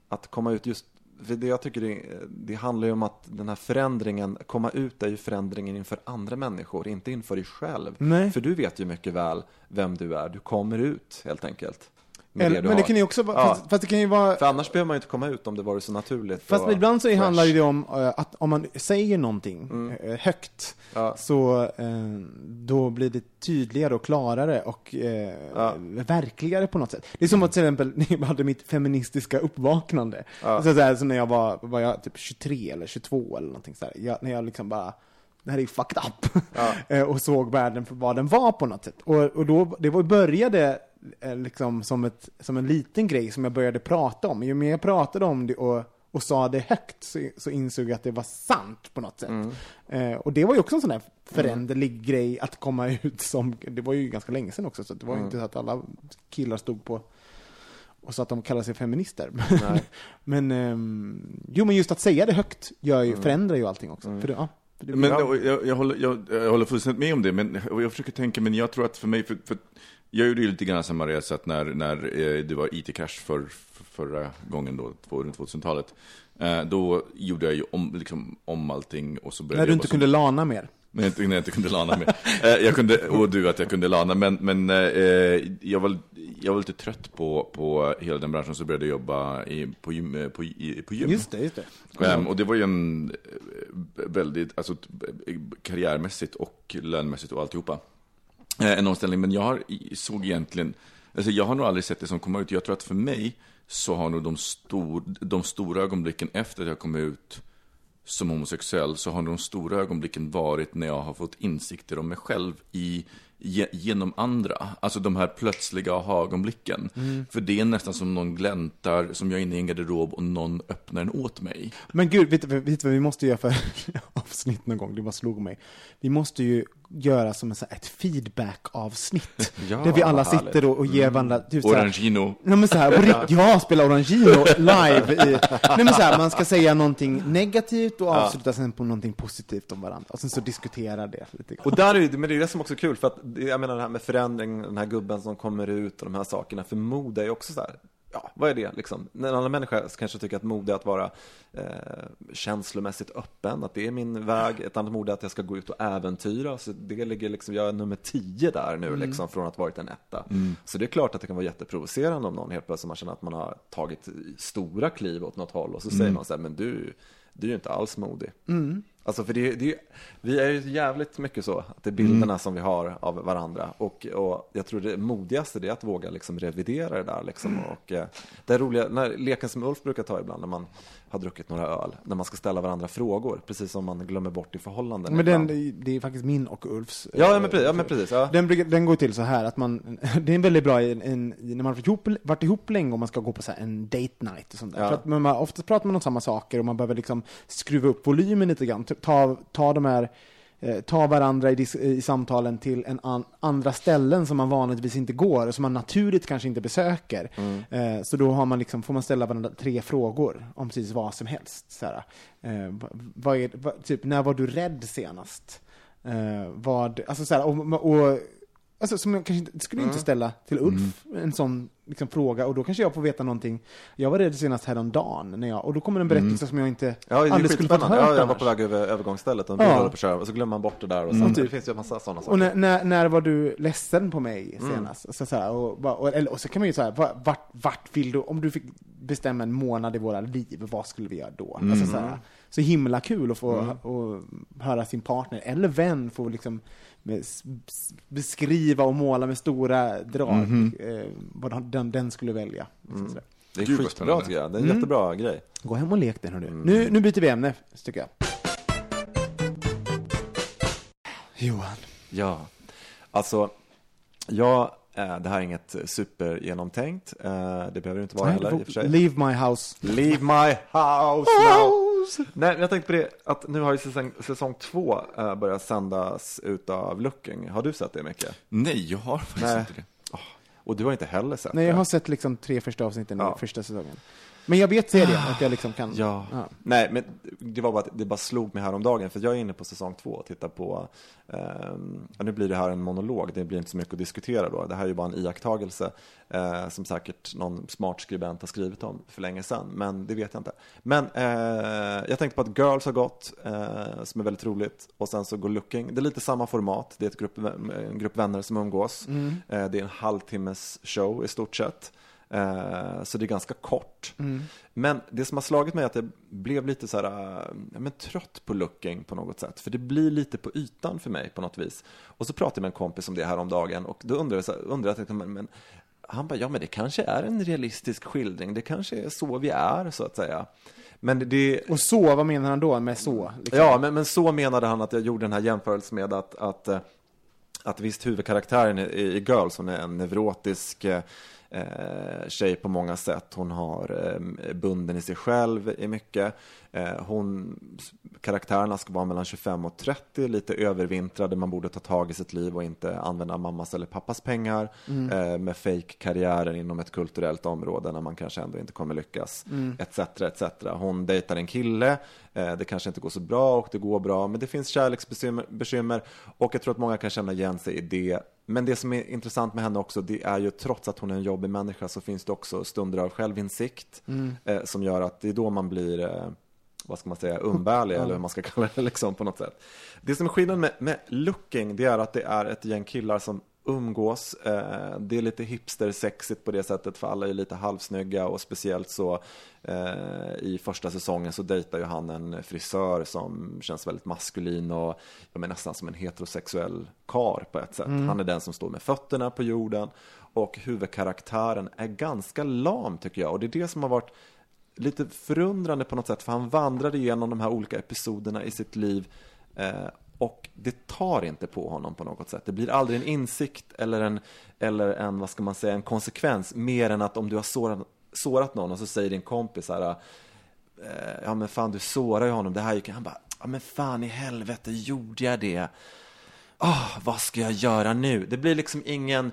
att komma ut just för det jag tycker det, det handlar ju om att den här förändringen, komma ut är ju förändringen inför andra människor, inte inför dig själv. Nej. För du vet ju mycket väl vem du är, du kommer ut helt enkelt. Eller, det men det har. kan ju också vara, Ja. fast, fast det kan ju vara För annars behöver man ju inte komma ut om det vore så naturligt. Fast och ibland så fresh. handlar det ju om eh, att om man säger någonting eh, högt Ja. så eh, då blir det tydligare och klarare och Ja. verkligare på något sätt. Det är som att till exempel när jag hade mitt feministiska uppvaknande. Ja. Så, så, här, så när jag var, var jag typ 23 eller 22 eller någonting sådär. Jag, när jag liksom bara det här är ju fucked up. Ja. Och såg världen för vad den var på något sätt. Och, och då, det var, började liksom som, ett, som en liten grej som jag började prata om. Ju mer jag pratade om det och, och sa det högt så, så insåg jag att det var sant på något sätt. Eh, och det var ju också en sån där föränderlig grej att komma ut som, det var ju ganska länge sedan också, så det var ju inte så att alla killar stod på och så att de kallar sig feminister. Men, ehm, jo men just att säga det högt gör ju, förändrar ju allting också. För det, ja, för Men ja. och jag, jag, håller, jag, jag håller fullständigt med om det, men jag försöker tänka, men jag tror att för mig, för, för jag gjorde ju lite grann samma resa att när, när eh, det var IT-crash för, för, förra gången då, runt 2000-talet, eh, då gjorde jag ju om, liksom, om allting och så började när du inte som- kunde lana mer. när jag inte, när jag inte kunde lana med. Eh, jag kunde, och du att jag kunde lana, men, men jag, var, jag var lite trött på, på hela den branschen, så började jag jobba i, på, gym, på, i, på gym. Just det, just det. Ehm, och det var ju en väldigt, alltså karriärmässigt och lönmässigt och alltihopa. Eh, en omställning, men jag har, såg egentligen, alltså jag har nog aldrig sett det som komma ut. Jag tror att för mig så har nog de, stor, de stora ögonblicken efter att jag kom ut som homosexuell så har de stora ögonblicken varit när jag har fått insikter om mig själv i, ge, genom andra. Alltså de här plötsliga aha-ögonblicken. För det är nästan som någon gläntar, som jag är inne i en garderob och någon öppnar den åt mig. Men gud, vet du vad vi måste göra för avsnitt någon gång? Det bara slog mig. Vi måste ju göra som en, så här, ett feedback-avsnitt. Ja, där vi alla härligt. sitter och, och ger varandra... Typ, Orangino. Nej men så här, på rikt- ja, spela Orangino live i, Nej men så här, man ska säga någonting negativt och avsluta sen på någonting positivt om varandra. Och sen så diskutera det lite grann. Och där är men det är det som också är kul, för att jag menar det här med förändring, den här gubben som kommer ut och de här sakerna, för mode är ju också så här, ja, vad är det liksom? En annan människa kanske tycker att mode är att vara eh, känslomässigt öppen, att det är min väg. Ett annat mode är att jag ska gå ut och äventyra, så det ligger liksom, jag är nummer tio där nu liksom, från att varit en etta. Så det är klart att det kan vara jätteprovocerande om någon helt plötsligt man känner att man har tagit stora kliv åt något håll och så säger man så här, men du, du är ju inte alls modig. Alltså för det, det, vi är ju jävligt mycket så, att det är bilderna som vi har av varandra. Och, och jag tror det modigaste är att våga liksom revidera det där. Liksom. Och, eh, det är roliga, när, leken som Ulf brukar ta ibland när man har druckit några öl, när man ska ställa varandra frågor, precis som man glömmer bort i förhållanden. Men den, det är faktiskt min och Ulfs. Ja, ja, eh, men precis. Ja, men precis ja. Den, den går till så här att man, det är en väldigt bra en, en, när man har varit ihop, varit ihop länge och man ska gå på så en date night och sånt där. För att man, ofta pratar man om samma saker och man behöver liksom skruva upp volymen lite grann. Ta, ta de här eh, ta varandra i, i samtalen till en an, andra ställen som man vanligtvis inte går och som man naturligt kanske inte besöker. Eh, så då har man liksom, får man ställa varandra tre frågor om precis vad som helst. Så här, eh, vad, vad är, vad, typ, när var du rädd senast? Eh, vad, alltså så här, och, och Alltså som jag kanske inte, skulle Mm. inte ställa till Ulf en sån liksom, fråga och då kanske jag får veta någonting. Jag var rädd senast häromdagen när jag, och då kommer en berättelse som jag inte Mm. Ja, aldrig skulle fått hört Ja, jag var på väg över övergångsstället och Ja. på och så glömmer man bort det där. Och sen, Mm. Det finns ju en massa sådana saker. Och när, när, när var du ledsen på mig Mm. senast? Så, så här, och, och, eller, och så kan man ju säga, vart, vart vill du, om du fick bestämma en månad i våra liv, vad skulle vi göra då? Mm. Alltså, så, här, så himla kul att få och höra sin partner, eller vän, få liksom med, beskriva och måla med stora drag eh, vad den, den skulle välja. Sådär. det är Gud, skitbra tycker jag. Det är en Mm. jättebra grej. Gå hem och lek den hörru. Mm. Nu, nu byter vi ämne, tycker jag. Johan. Ja, alltså, ja, eh, det här är inget supergenomtänkt. Eh, det behöver det inte vara heller i och för sig. Leave my house. Leave my house now. Nej, men jag tänkte på det att nu har ju säsong, säsong två eh, börjat sändas utav Looking. Har du sett det mycket? Nej, jag har faktiskt Nej. inte det. Och du har inte heller sett Nej, jag det? har sett liksom tre första avsnitten Ja. i första säsongen. Men jag vet serien, att jag liksom kan... Ja. Nej, men det var bara att det bara slog mig häromdagen för jag är inne på säsong två och tittar på, ja, nu blir det här en monolog, det blir inte så mycket att diskutera då. Det här är ju bara en iakttagelse eh, som säkert någon smart skribent har skrivit om för länge sedan, men det vet jag inte. Men eh, jag tänkte på att Girls har gått, eh, som är väldigt roligt, och sen så går Looking. Det är lite samma format, det är ett grupp, en grupp vänner som umgås. Eh, det är en halvtimmes show i stort sett. Eh, så det är ganska kort. Mm. Men det som har slagit mig är att jag blev lite så här, eh, men trött på looking på något sätt. För det blir lite på ytan för mig på något vis. Och så pratade jag med en kompis om det här om dagen och då undrade jag, undrade jag men, men han bara, ja men det kanske är en realistisk skildring. Det kanske är så vi är så att säga. Men det... Och så, vad menar han då med så? Liksom? Ja, men, men så menade han att jag gjorde den här jämförelsen med att, att, eh, att visst huvudkaraktären i, i Girls, hon är en neurotisk eh, tjej på många sätt. Hon har eh, bunden i sig själv i mycket. Eh, hon, karaktärerna ska vara mellan 25 och 30, lite övervintrade. Man borde ta tag i sitt liv och inte använda mammas eller pappas pengar Mm. eh, med fake-karriärer inom ett kulturellt område när man kanske ändå inte kommer lyckas, Mm. etc. etc. Hon dejtar en kille, det kanske inte går så bra och det går bra, men det finns kärleksbekymmer bekymmer, och jag tror att många kan känna igen sig i det. Men det som är intressant med henne också, det är ju trots att hon är en jobbig människa så finns det också stunder av självinsikt Mm. eh, som gör att det är då man blir eh, vad ska man säga, umbärlig Ja. eller hur man ska kalla det liksom på något sätt. Det som är skillnaden med, med looking, det är att det är ett gäng killar som umgås. Eh, det är lite hipster-sexigt på det sättet för alla är lite halvsnygga och speciellt så eh, i första säsongen så dejtar ju han en frisör som känns väldigt maskulin och ja, men nästan som en heterosexuell kar på ett sätt. Mm. Han är den som står med fötterna på jorden och huvudkaraktären är ganska lam tycker jag och det är det som har varit lite förundrande på något sätt för han vandrade igenom de här olika episoderna i sitt liv eh, och det tar inte på honom på något sätt. Det blir aldrig en insikt eller en, eller en, vad ska man säga, en konsekvens mer än att om du har sårat, sårat någon och så säger din kompis så här, eh, ja men fan du sårar ju honom, det här gick, han bara, ja men fan i helvete gjorde jag det? Ah, vad ska jag göra nu? Det blir liksom ingen,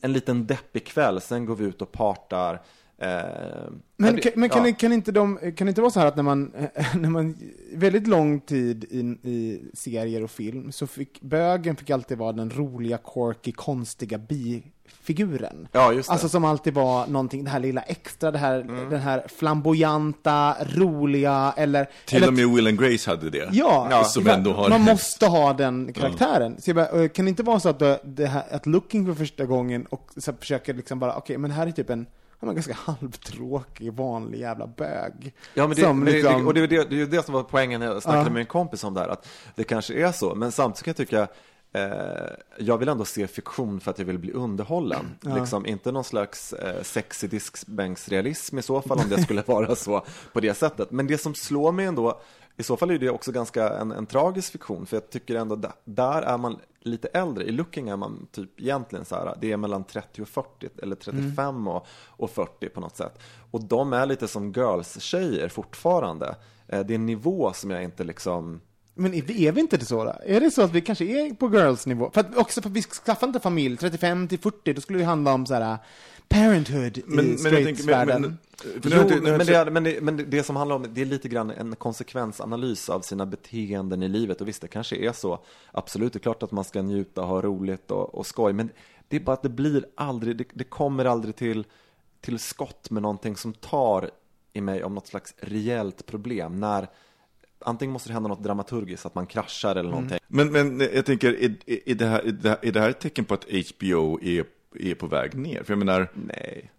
en liten deppig kväll, sen går vi ut och partar. Eh, ja, Men, det- kan, men kan, ja. det- kan, inte de, kan det inte vara så här att när man, när man väldigt lång tid i, i serier och film så fick bögen fick alltid vara den roliga, quirky, konstiga bifiguren. Ja, just det. Alltså som alltid var någonting, det här lilla extra, det här, den här flamboyanta, roliga eller... Till eller, och med Will and Grace hade det. Ja, som man, ändå har... man måste ha den karaktären. Så jag bara, eh, kan det inte vara så att, det här, att Looking för första gången och så försöker liksom bara, okej, men här är typ en ja, men ganska halvtråkig, vanlig jävla bög. Ja, men det, Som men liksom- det, och det, det, det är ju det som var poängen när jag snackade Ja. med en kompis om det här, att det kanske är så, men samtidigt kan jag tycka Eh, jag vill ändå se fiktion för att jag vill bli underhållen. Ja. Liksom, inte någon slags eh, sexig diskbänksrealism i så fall om det skulle vara så på det sättet. Men det som slår mig ändå, i så fall är det också ganska en, en tragisk fiktion. För jag tycker ändå där, där är man lite äldre. I Looking är man typ egentligen så här, det är mellan 30 och 40 eller 35 och, och 40 på något sätt. Och de är lite som girls-tjejer fortfarande. Eh, det är en nivå som jag inte liksom Men är vi, är vi inte det så då? Är det så att vi kanske är på girls-nivå? För att, också för att vi skaffar inte familj, 35 till 40, då skulle det handla om så här parenthood Men- i tänker- men- det, som handlar om, det är lite grann en konsekvensanalys av sina beteenden i livet. Och visst, det kanske är så. Absolut, det är klart att man ska njuta, ha roligt och, och skoj. Men det är bara att det blir aldrig, det, det kommer aldrig till, till skott med någonting som tar i mig om något slags rejält problem. När antingen måste det hända något dramaturgiskt, att man kraschar eller någonting. Men, men jag tänker, är, är, det här, är, det här, är det här ett tecken på att HBO är, är på väg ner? För jag menar, Nej.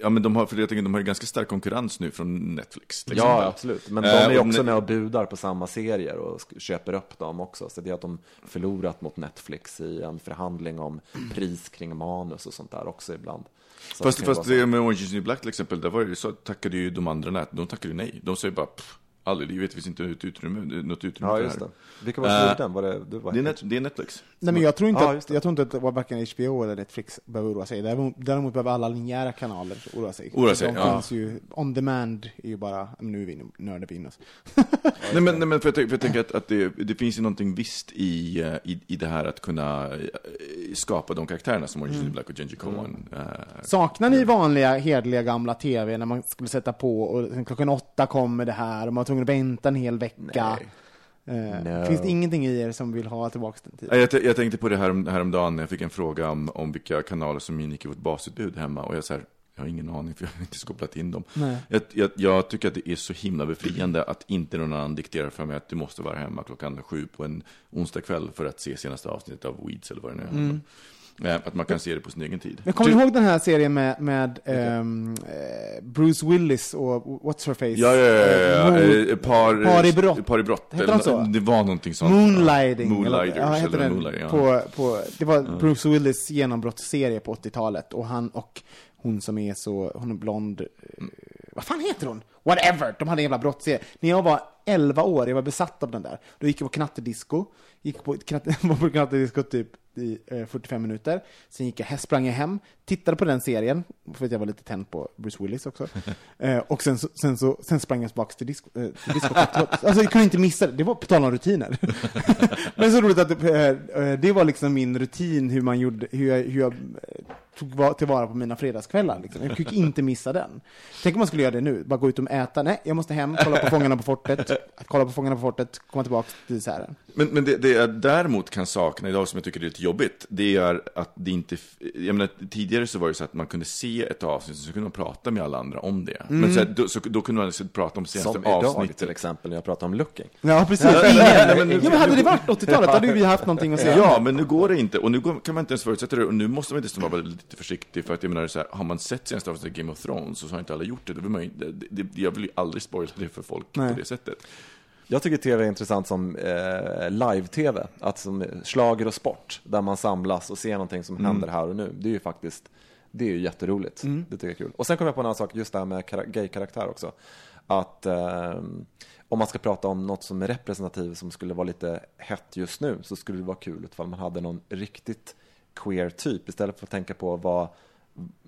ja men de har, för jag tänker, de har ju ganska stark konkurrens nu från Netflix. till Ja, absolut. Men de Eh, är ju också med och budar på samma serier och köper upp dem också. Så det är att de förlorat mot Netflix i en förhandling om pris kring manus och sånt där också ibland. Så Fast, det fast det med Orange is New Black till exempel, där var det så tackade ju de andra nät, de tackade ju nej. De säger bara, pff, aldrig i livet finns inte ett utrymme, något utrymme Ja, för just det det. här. Vilka var det som Eh, gjorde den? Var det, det, var Det är, net, det är Netflix. Nej, men jag tror, inte Ja, att, det. jag tror inte att det var varken HBO eller Netflix behöver oroa sig. Däremot, däremot behöver alla linjära kanaler oroa sig. Oroa sig, De ja. finns ju, on demand är ju bara, nu är vi nördar vi in oss. Nej men, nej, men för jag, tänker- för jag tänker att, att det, det finns ju någonting visst i, eh, i, i det här att kunna eh, skapa de karaktärerna som Orange is the New Black och Genji Cohen. eh, Saknar ni vanliga, hederliga gamla TV när man skulle sätta på och klockan åtta kommer det här och man var tvungen att vänta en hel vecka? Nej. Eh, No. Finns det ingenting i er som vill ha tillbaka den tiden? Jag, t- jag tänkte på det här häromdagen när jag fick en fråga om, om vilka kanaler som ingick i vårt basutbud hemma. Och jag så här, jag har ingen aning för jag har inte kopplat in dem. Nej. Jag, jag, jag tycker att det är så himla befriande att inte någon annan dikterar för mig att du måste vara hemma klockan sju på en onsdag kväll för att se senaste avsnittet av Weeds eller vad det nu är. Eh, Att man kan se det på sin egen tid. Men kommer ni ihåg den här serien med, med eh, Bruce Willis och What's Her Face? Ja, ja, ja, ja. Mo- Eh, Par, Par i brott. Par i brott. Heter Eller han så? Det var någonting sånt. Moonlighting. Ja, Moonlighters. eller, ja, heter eller den, Moonlight, ja. på, på, det var Bruce Willis genombrottsserie på 80-talet och han och hon som är så, hon är blond, eh, vad fan heter hon? Whatever, de hade en jävla brottsserie. När jag var 11 år, jag var besatt av den där, då gick jag på knattedisco, gick på knattedisco typ i eh, 45 minuter, sen gick jag, här sprang jag hem, tittade på den serien, för att jag var lite tänd på Bruce Willis också, eh, och sen sen så, sen sprang jag tillbaka till disco, eh, till disco. Alltså jag kunde inte missa det, det var på tal om rutiner. Men så roligt att eh, eh, det var liksom min rutin, hur man gjorde, hur jag, hur jag eh, tog va- tillvara på mina fredagskvällar. Liksom. Jag kunde inte missa den. Tänk om man skulle göra det nu, bara gå ut och äta. Nej, jag måste hem, kolla på Fångarna på fortet, kolla på Fångarna på fortet, komma tillbaka till desserten. Men, men det, det jag däremot kan sakna idag, som jag tycker är lite jobbigt, det är att det inte... Jag menar, tidigare så var det så att man kunde se ett avsnitt, så kunde man prata med alla andra om det. Men så, här, då, så, då kunde man alltså prata om senaste Som idag avsnittet. till exempel när jag pratar om looking. Ja, precis. Ja, men nu- ja, men hade det varit 80-talet, då hade vi haft någonting att säga. Ja, men nu går det inte. Och nu går, kan man inte ens förutsätta det. Och nu måste man dessutom vara lite försiktig. För att jag menar, så här, har man sett senaste avsnittet av Game of Thrones så har inte alla gjort det. Då vill man det, det, jag vill ju aldrig spoila det för folk Nej. på det sättet. Jag tycker tv är intressant som eh, live-tv, att som slager och sport, där man samlas och ser någonting som händer här och nu. Det är ju faktiskt, det är ju jätteroligt. Det tycker jag är kul. Och sen kom jag på en annan sak, just det här med kara- gay-karaktär också. Att eh, om man ska prata om något som är representativt, som skulle vara lite hett just nu, så skulle det vara kul ifall man hade någon riktigt queer typ, istället för att tänka på vad,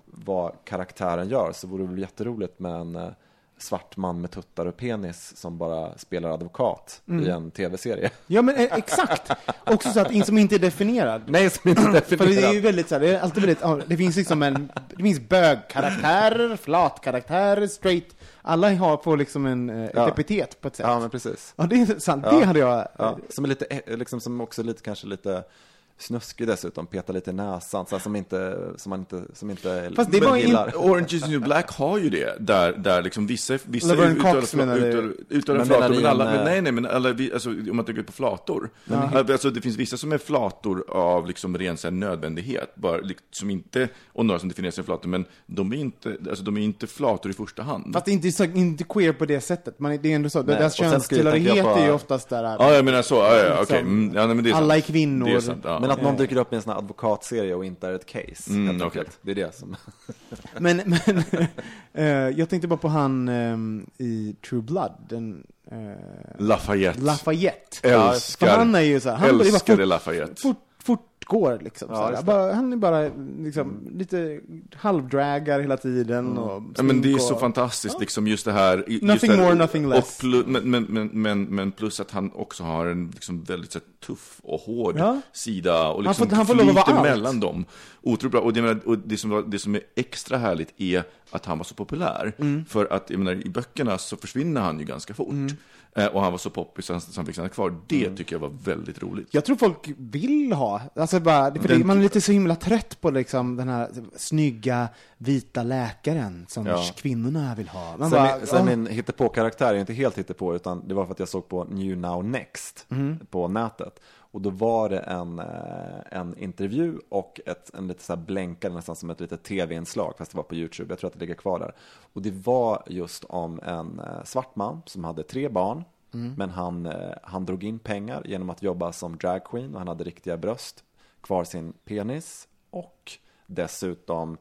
vad karaktären gör, så vore det väl jätteroligt med en eh, svart man med tuttar och penis som bara spelar advokat i en tv-serie. Ja, men eh, exakt. Också så att in, som inte är definierad. Nej, som inte är För det är ju definierad. väldigt så här, det är alltid väldigt, det finns liksom en, det finns bögkaraktärer, flatkaraktärer, straight, alla har på liksom en, eh, ett Ja. epitet på ett sätt. Ja, men precis. Ja, det är sant. Ja. Det hade jag... Ja, som är lite, eh, liksom, som också lite, kanske lite snuskig dessutom, petar lite i näsan, så här, som inte, som man inte, som inte Fast det var in-. Orange is the new black har ju det, där, där liksom vissa, vissa Laverne uttalar Cox fla- menar du? uttalar- uttalar Men flator, men alla, en, men eh, nej, nej, men alla, alltså, om man tänker på flator. Alltså, det finns vissa som är flator av liksom ren så här, nödvändighet, bara, liksom inte, och några som definierar sig som flator, men de är inte, alltså, de är inte flator i första hand. Fast inte, så, inte queer på det sättet. Man, det är ändå så, Nej, deras könstillhörighet på- är ju oftast där... Ja, jag menar så, ja, ja, okej, Liksom, mm, ja, nej, men det är alla sant. är kvinnor. Det är sant, ja. Att någon dyker upp i en sån här advokatserie och inte är ett case. Mm, enkelt. Det är det som... Men, men eh, jag tänkte bara på han ehm, i True Blood, den... eh, Lafayette. Lafayette. Älskar, För han är ju så här, han älskade fort, Lafayette. fort, fortgår liksom. Ja, just bara, han är bara liksom, lite halvdragar hela tiden. Och Mm. Ja, men det är smink så och- fantastiskt, liksom just det här. just Nothing det här, more, nothing less. Och plus, men, men, men, men, men plus att han också har en liksom väldigt så här, tuff och hård Ja. sida och liksom får- han får att vara flyter allt. mellan dem. Otroligt bra. Och det, menar, och det, som, var- det som är extra härligt är att han var så populär. Mm. För att jag menar, i böckerna så försvinner han ju ganska fort. Mm. Eh, och han var så poppis så han, så han fick stanna kvar. Det tycker jag var väldigt roligt. Jag tror folk vill ha, alltså bara, för Den- man är lite så himla trött på liksom den här snygga vita läkaren som Ja. kvinnorna vill ha. Man Sen, bara, min, sen "Åh." min hittepå-karaktär är inte helt hittepå, utan det var för att jag såg på New Now Next på nätet. Och då var det en, eh, en intervju och ett, en lite så här blänkare, nästan som ett litet tv-inslag, fast det var på YouTube. Jag tror att det ligger kvar där. Och det var just om en eh, svart man som hade tre barn, men han, eh, han drog in pengar genom att jobba som dragqueen och han hade riktiga bröst, kvar sin penis och dessutom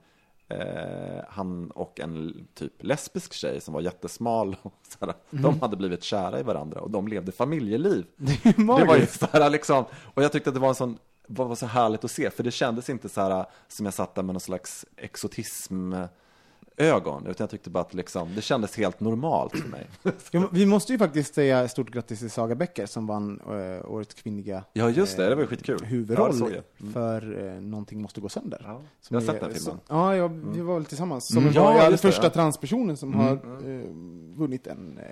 Eh, han och en typ lesbisk tjej som var jättesmal. Och så här, De hade blivit kära i varandra och de levde familjeliv. Det var ju så här liksom, och jag tyckte att det var en sån var var så härligt att se, för det kändes inte så här som jag satt där med någon slags exotism ögon, utan jag tyckte bara att liksom, det kändes helt normalt för mig. Ja, vi måste ju faktiskt säga stort grattis till Saga Becker som vann eh, årets kvinniga Ja, just det, det var ju skitkul. Ja, huvudroll jag. Mm. för eh, Någonting måste gå sönder. Ja, jag har är- sett den filmen. som- Ja, ja, vi var väl tillsammans. Som Mm. var Ja, ja, den första ja. transpersonen som har eh, vunnit en, eh,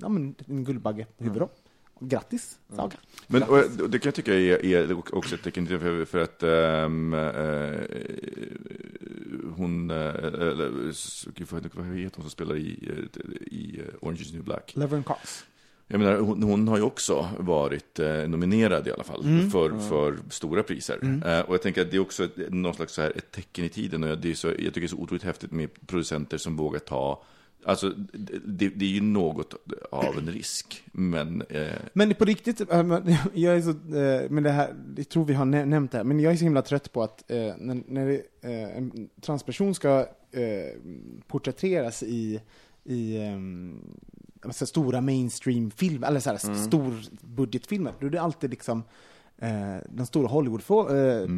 ja, men en Guldbagge-huvudroll. Grattis, Saga. Men och, och det kan jag tycka är, är också ett tecken för, för att ehm, eh, hon, gud, vad heter hon som spelar i, eh, i Orange is new black? Laverne Cox. Jag menar, hon, hon har ju också varit eh, nominerad i alla fall Mm. för, för stora priser. Eh, och jag tänker att det är också ett, någon slags så här, ett tecken i tiden. Och det är så, jag tycker det är så otroligt häftigt med producenter som vågar ta Alltså, det, det är ju något av en risk, men... Eh, Men på riktigt, men jag är så, eh, men det här, jag tror vi har nä- nämnt det här, men jag är så himla trött på att eh, när, när eh, en transperson ska eh, porträtteras i, i alltså stora mainstream-filmer, eller så här, Mm. storbudgetfilmer, då är det alltid liksom eh, de stora Hollywood eh,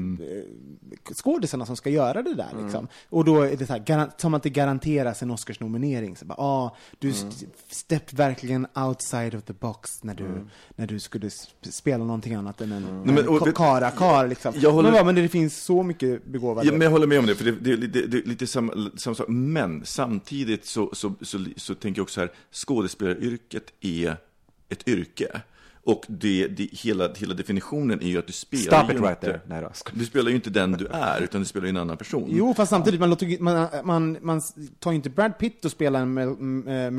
skådisarna som ska göra det där. Liksom. Och då är det så här, som att det garanteras en Oscarsnominering. Så bara, ah, du Mm. st- stepp verkligen outside of the box när du, när du skulle sp- spela någonting annat än en, men, en kara-kar. Liksom. Jag håller- Men, men det finns så mycket begåvade... Ja, men jag håller med om det, för det, det, är lite- det är lite samma, samma sak. Men samtidigt så, så, så, så, tänker jag också här, skådespelaryrket är ett yrke. Och det, det, hela, hela definitionen är ju att du spelar Stop ju it right inte, there. Nej då. Du spelar ju inte den du är, utan du spelar ju en annan person. Jo, fast samtidigt, man, man, man, man tar ju inte Brad Pitt och spelar en Mel, m- eh,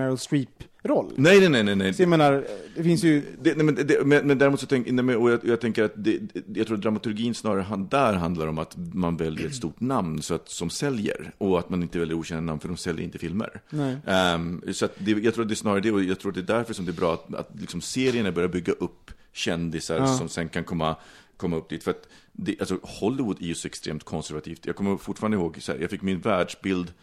Streep-roll. Nej, nej, nej, nej. nej. Så jag menar, det finns ju... Det, nej, men, det, men, men däremot så tänker nej, och jag, jag tänker att det, jag tror att dramaturgin snarare där handlar om att man väljer ett stort namn så att, som säljer och att man inte väljer okända namn för de säljer inte filmer. Nej. Ehm, så det, jag tror att det är snarare det och jag tror att det är därför som det är bra att, att liksom serierna börjar bygga upp kändisar Ja. som sen kan komma, komma upp dit. För att det, alltså, Hollywood är ju så extremt konservativt. Jag kommer fortfarande ihåg, så här, jag fick min världsbild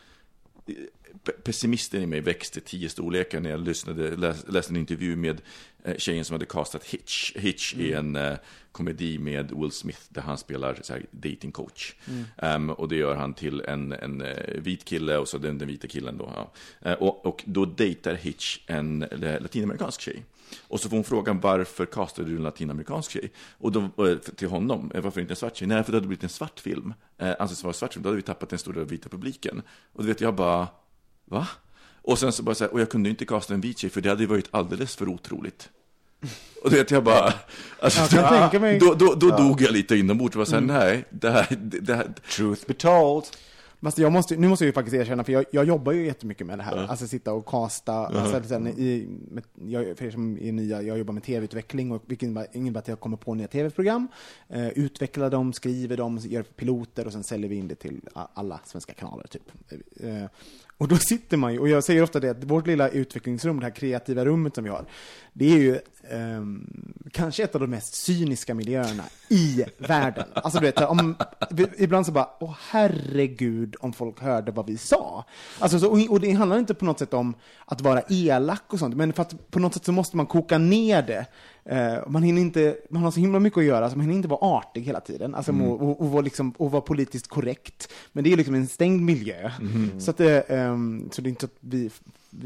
pessimisten i mig växte tio storlekar när jag lyssnade, läs, läste en intervju med eh, tjejen som hade castat Hitch. Hitch är en eh, komedi med Will Smith där han spelar så här, dating coach. Ehm, och det gör han till en, en eh, vit kille och så den, den vita killen då. Ja. Eh, och, och då dejtar Hitch en latinamerikansk tjej. Och så får hon frågan varför castade du en latinamerikansk tjej? Och då, eh, till honom, eh, varför inte en svart tjej? Nej, för det hade blivit en svart film. Eh, anses vara en svart film, då hade vi tappat den stora vita publiken. Och du vet, jag bara, va? Och sen så bara så här, och jag kunde ju inte casta en vit tjej för det hade ju varit alldeles för otroligt. Och du vet, jag bara, alltså, Jag kan tänka mig- då, då, då dog jag lite inombords och var så här, nej, det här, det, det här, Truth be told. Fast jag måste, nu måste jag ju faktiskt erkänna, för jag, jag jobbar ju jättemycket med det här. Alltså sitta och casta, alltså, sen i, med, jag, för er som är nya, jag jobbar med tv-utveckling, och vilket innebär- att jag kommer på nya tv-program, eh, utvecklar dem, skriver dem, gör piloter och sen säljer vi in det till alla svenska kanaler. Typ. Eh, och då sitter man ju, och jag säger ofta det, att vårt lilla utvecklingsrum, det här kreativa rummet som vi har, det är ju eh, kanske ett av de mest cyniska miljöerna i världen. Alltså du vet, om, ibland så bara, åh herregud om folk hörde vad vi sa. Alltså, så, och, och det handlar inte på något sätt om att vara elak och sånt, men för att på något sätt så måste man koka ner det. Eh, man, hinner inte, man har så himla mycket att göra, så man hinner inte vara artig hela tiden. Alltså, och, och, och, vara liksom, och vara politiskt korrekt. Men det är liksom en stängd miljö. Så, att, det, ehm, så det är inte att vi,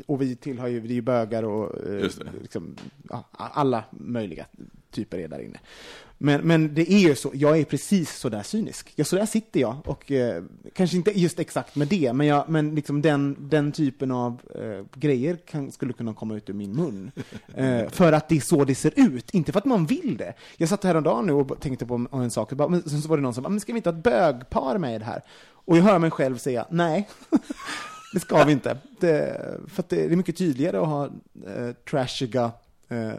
och vi tillhör ju, vi är ju bögar och eh, liksom, ja, alla möjliga typer är där inne. Men, men det är ju så, jag är precis så där cynisk. Ja, så där sitter jag och eh, kanske inte just exakt med det, men, jag, men liksom den, den typen av eh, grejer kan, skulle kunna komma ut ur min mun. Eh, för att det är så det ser ut, inte för att man vill det. Jag satt häromdagen nu och tänkte på en, en sak, och bara, men sen så var det någon som bara, men ska vi inte ha ett bögpar med i det här? Och jag hör mig själv säga, nej. Det ska vi inte. Det, för det är mycket tydligare att ha eh, trashiga, eh,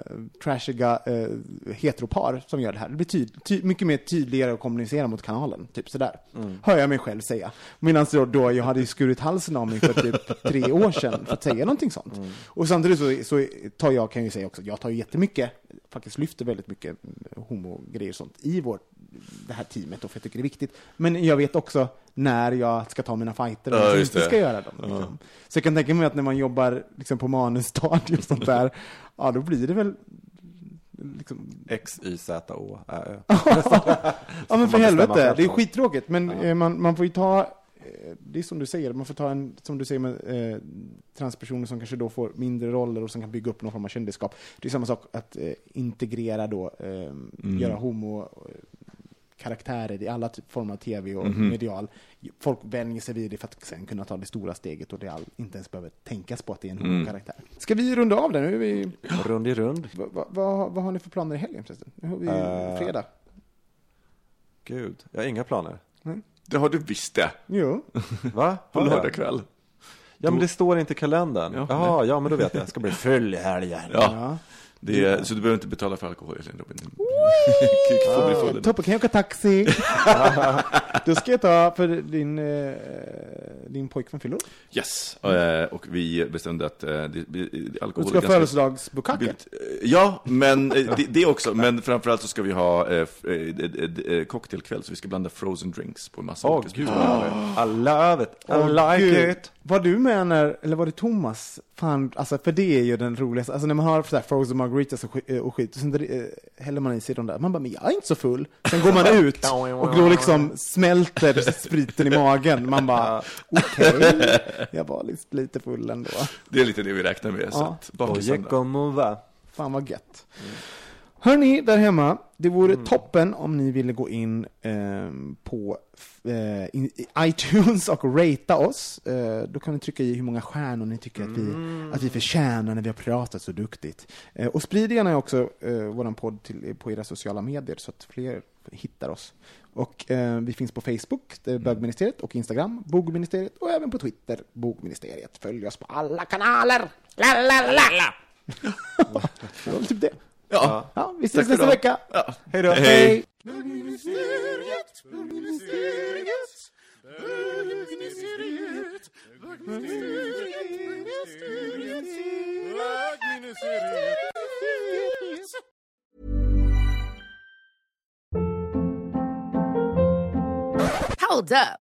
trashiga eh, heteropar som gör det här. Det blir tyd, ty, mycket mer tydligare att kommunicera mot kanalen, typ sådär. Hör jag mig själv säga. Medan då, då jag hade skurit halsen av mig för typ tre år sedan för att säga någonting sånt. Och samtidigt så, så tar jag, kan jag ju säga också, jag tar ju jättemycket, faktiskt lyfter väldigt mycket homogrejer och sånt i vårt det här teamet då, för jag tycker det är viktigt. Men jag vet också när jag ska ta mina fighter och Ja, jag inte det. ska göra dem. Liksom. Så jag kan tänka mig att när man jobbar liksom, på manusstadiet och sånt där, ja då blir det väl liksom, X, Y, Z, Å, Ä, Ö. Ja men för helvete, det är skittråkigt. Men eh, man, man får ju ta, eh, det är som du säger, man får ta en, som du säger med eh, transpersoner som kanske då får mindre roller och som kan bygga upp någon form av kändisskap. Det är samma sak att eh, integrera då, eh, göra homo eh, karaktärer i alla typ, former av tv och medial. Folk vänjer sig vid det för att sen kunna ta det stora steget och det all, inte ens behöver tänkas på att det är en homokaraktär. Ska vi runda av det? Nu är vi... Rund i rund. Vad va, va, vad har ni för planer i helgen förresten? Nu har vi Eh, fredag. Gud, jag har inga planer. det har du visst det, Jo. Va? på lördag kväll. Ja, men det står inte i kalendern. Ja, Jaha, ja, men då vet jag. Jag ska bli full i helgen. Ja. Ja. Det är, så du behöver inte betala för alkohol egentligen Robin. Toppen, kan jag åka taxi? Då ska jag ta, för din, eh, din pojkvän fyller. Yes, eh, och vi bestämde att eh, det, det, Du alkohol ska ha födelsedagsbukake. Ja, men det, det också. Men framförallt så ska vi ha cocktailkväll, så vi ska blanda frozen drinks på en massa Åh olika gud. I love it, I like gud. it. Var du med när, eller var det Thomas? Fan, alltså för det är ju den roligaste, alltså när man har så här frozen margaritas och, skit- och skit, och sen eh, häller man i sig de där, man bara, men jag är inte så full. Sen går man ut och då liksom smälter spriten i magen, man bara, okej, jag var lite, lite full ändå. Det är lite det vi räknar med. Så Ja. como va? Fan vad gött. Hörni, där hemma, det vore Mm. toppen om ni ville gå in ehm, på eh, iTunes och ratea oss. Eh, då kan ni trycka i hur många stjärnor ni tycker att, vi, Mm. att vi förtjänar när vi har pratat så duktigt. Eh, och sprid gärna också eh, vår podd till, på era sociala medier så att fler hittar oss. Och vi finns på Facebook, är bögministeriet, och Instagram, bogministeriet, och även på Twitter, bogministeriet. Följ oss på alla kanaler! La, la, la. det var väl typ det. Ja. Ja, vi ses nästa vecka. Ja. Hej då. Hej. Bögministeriet, bögministeriet, bögministeriet, bögministeriet, bögministeriet, bögministeriet. Hold up.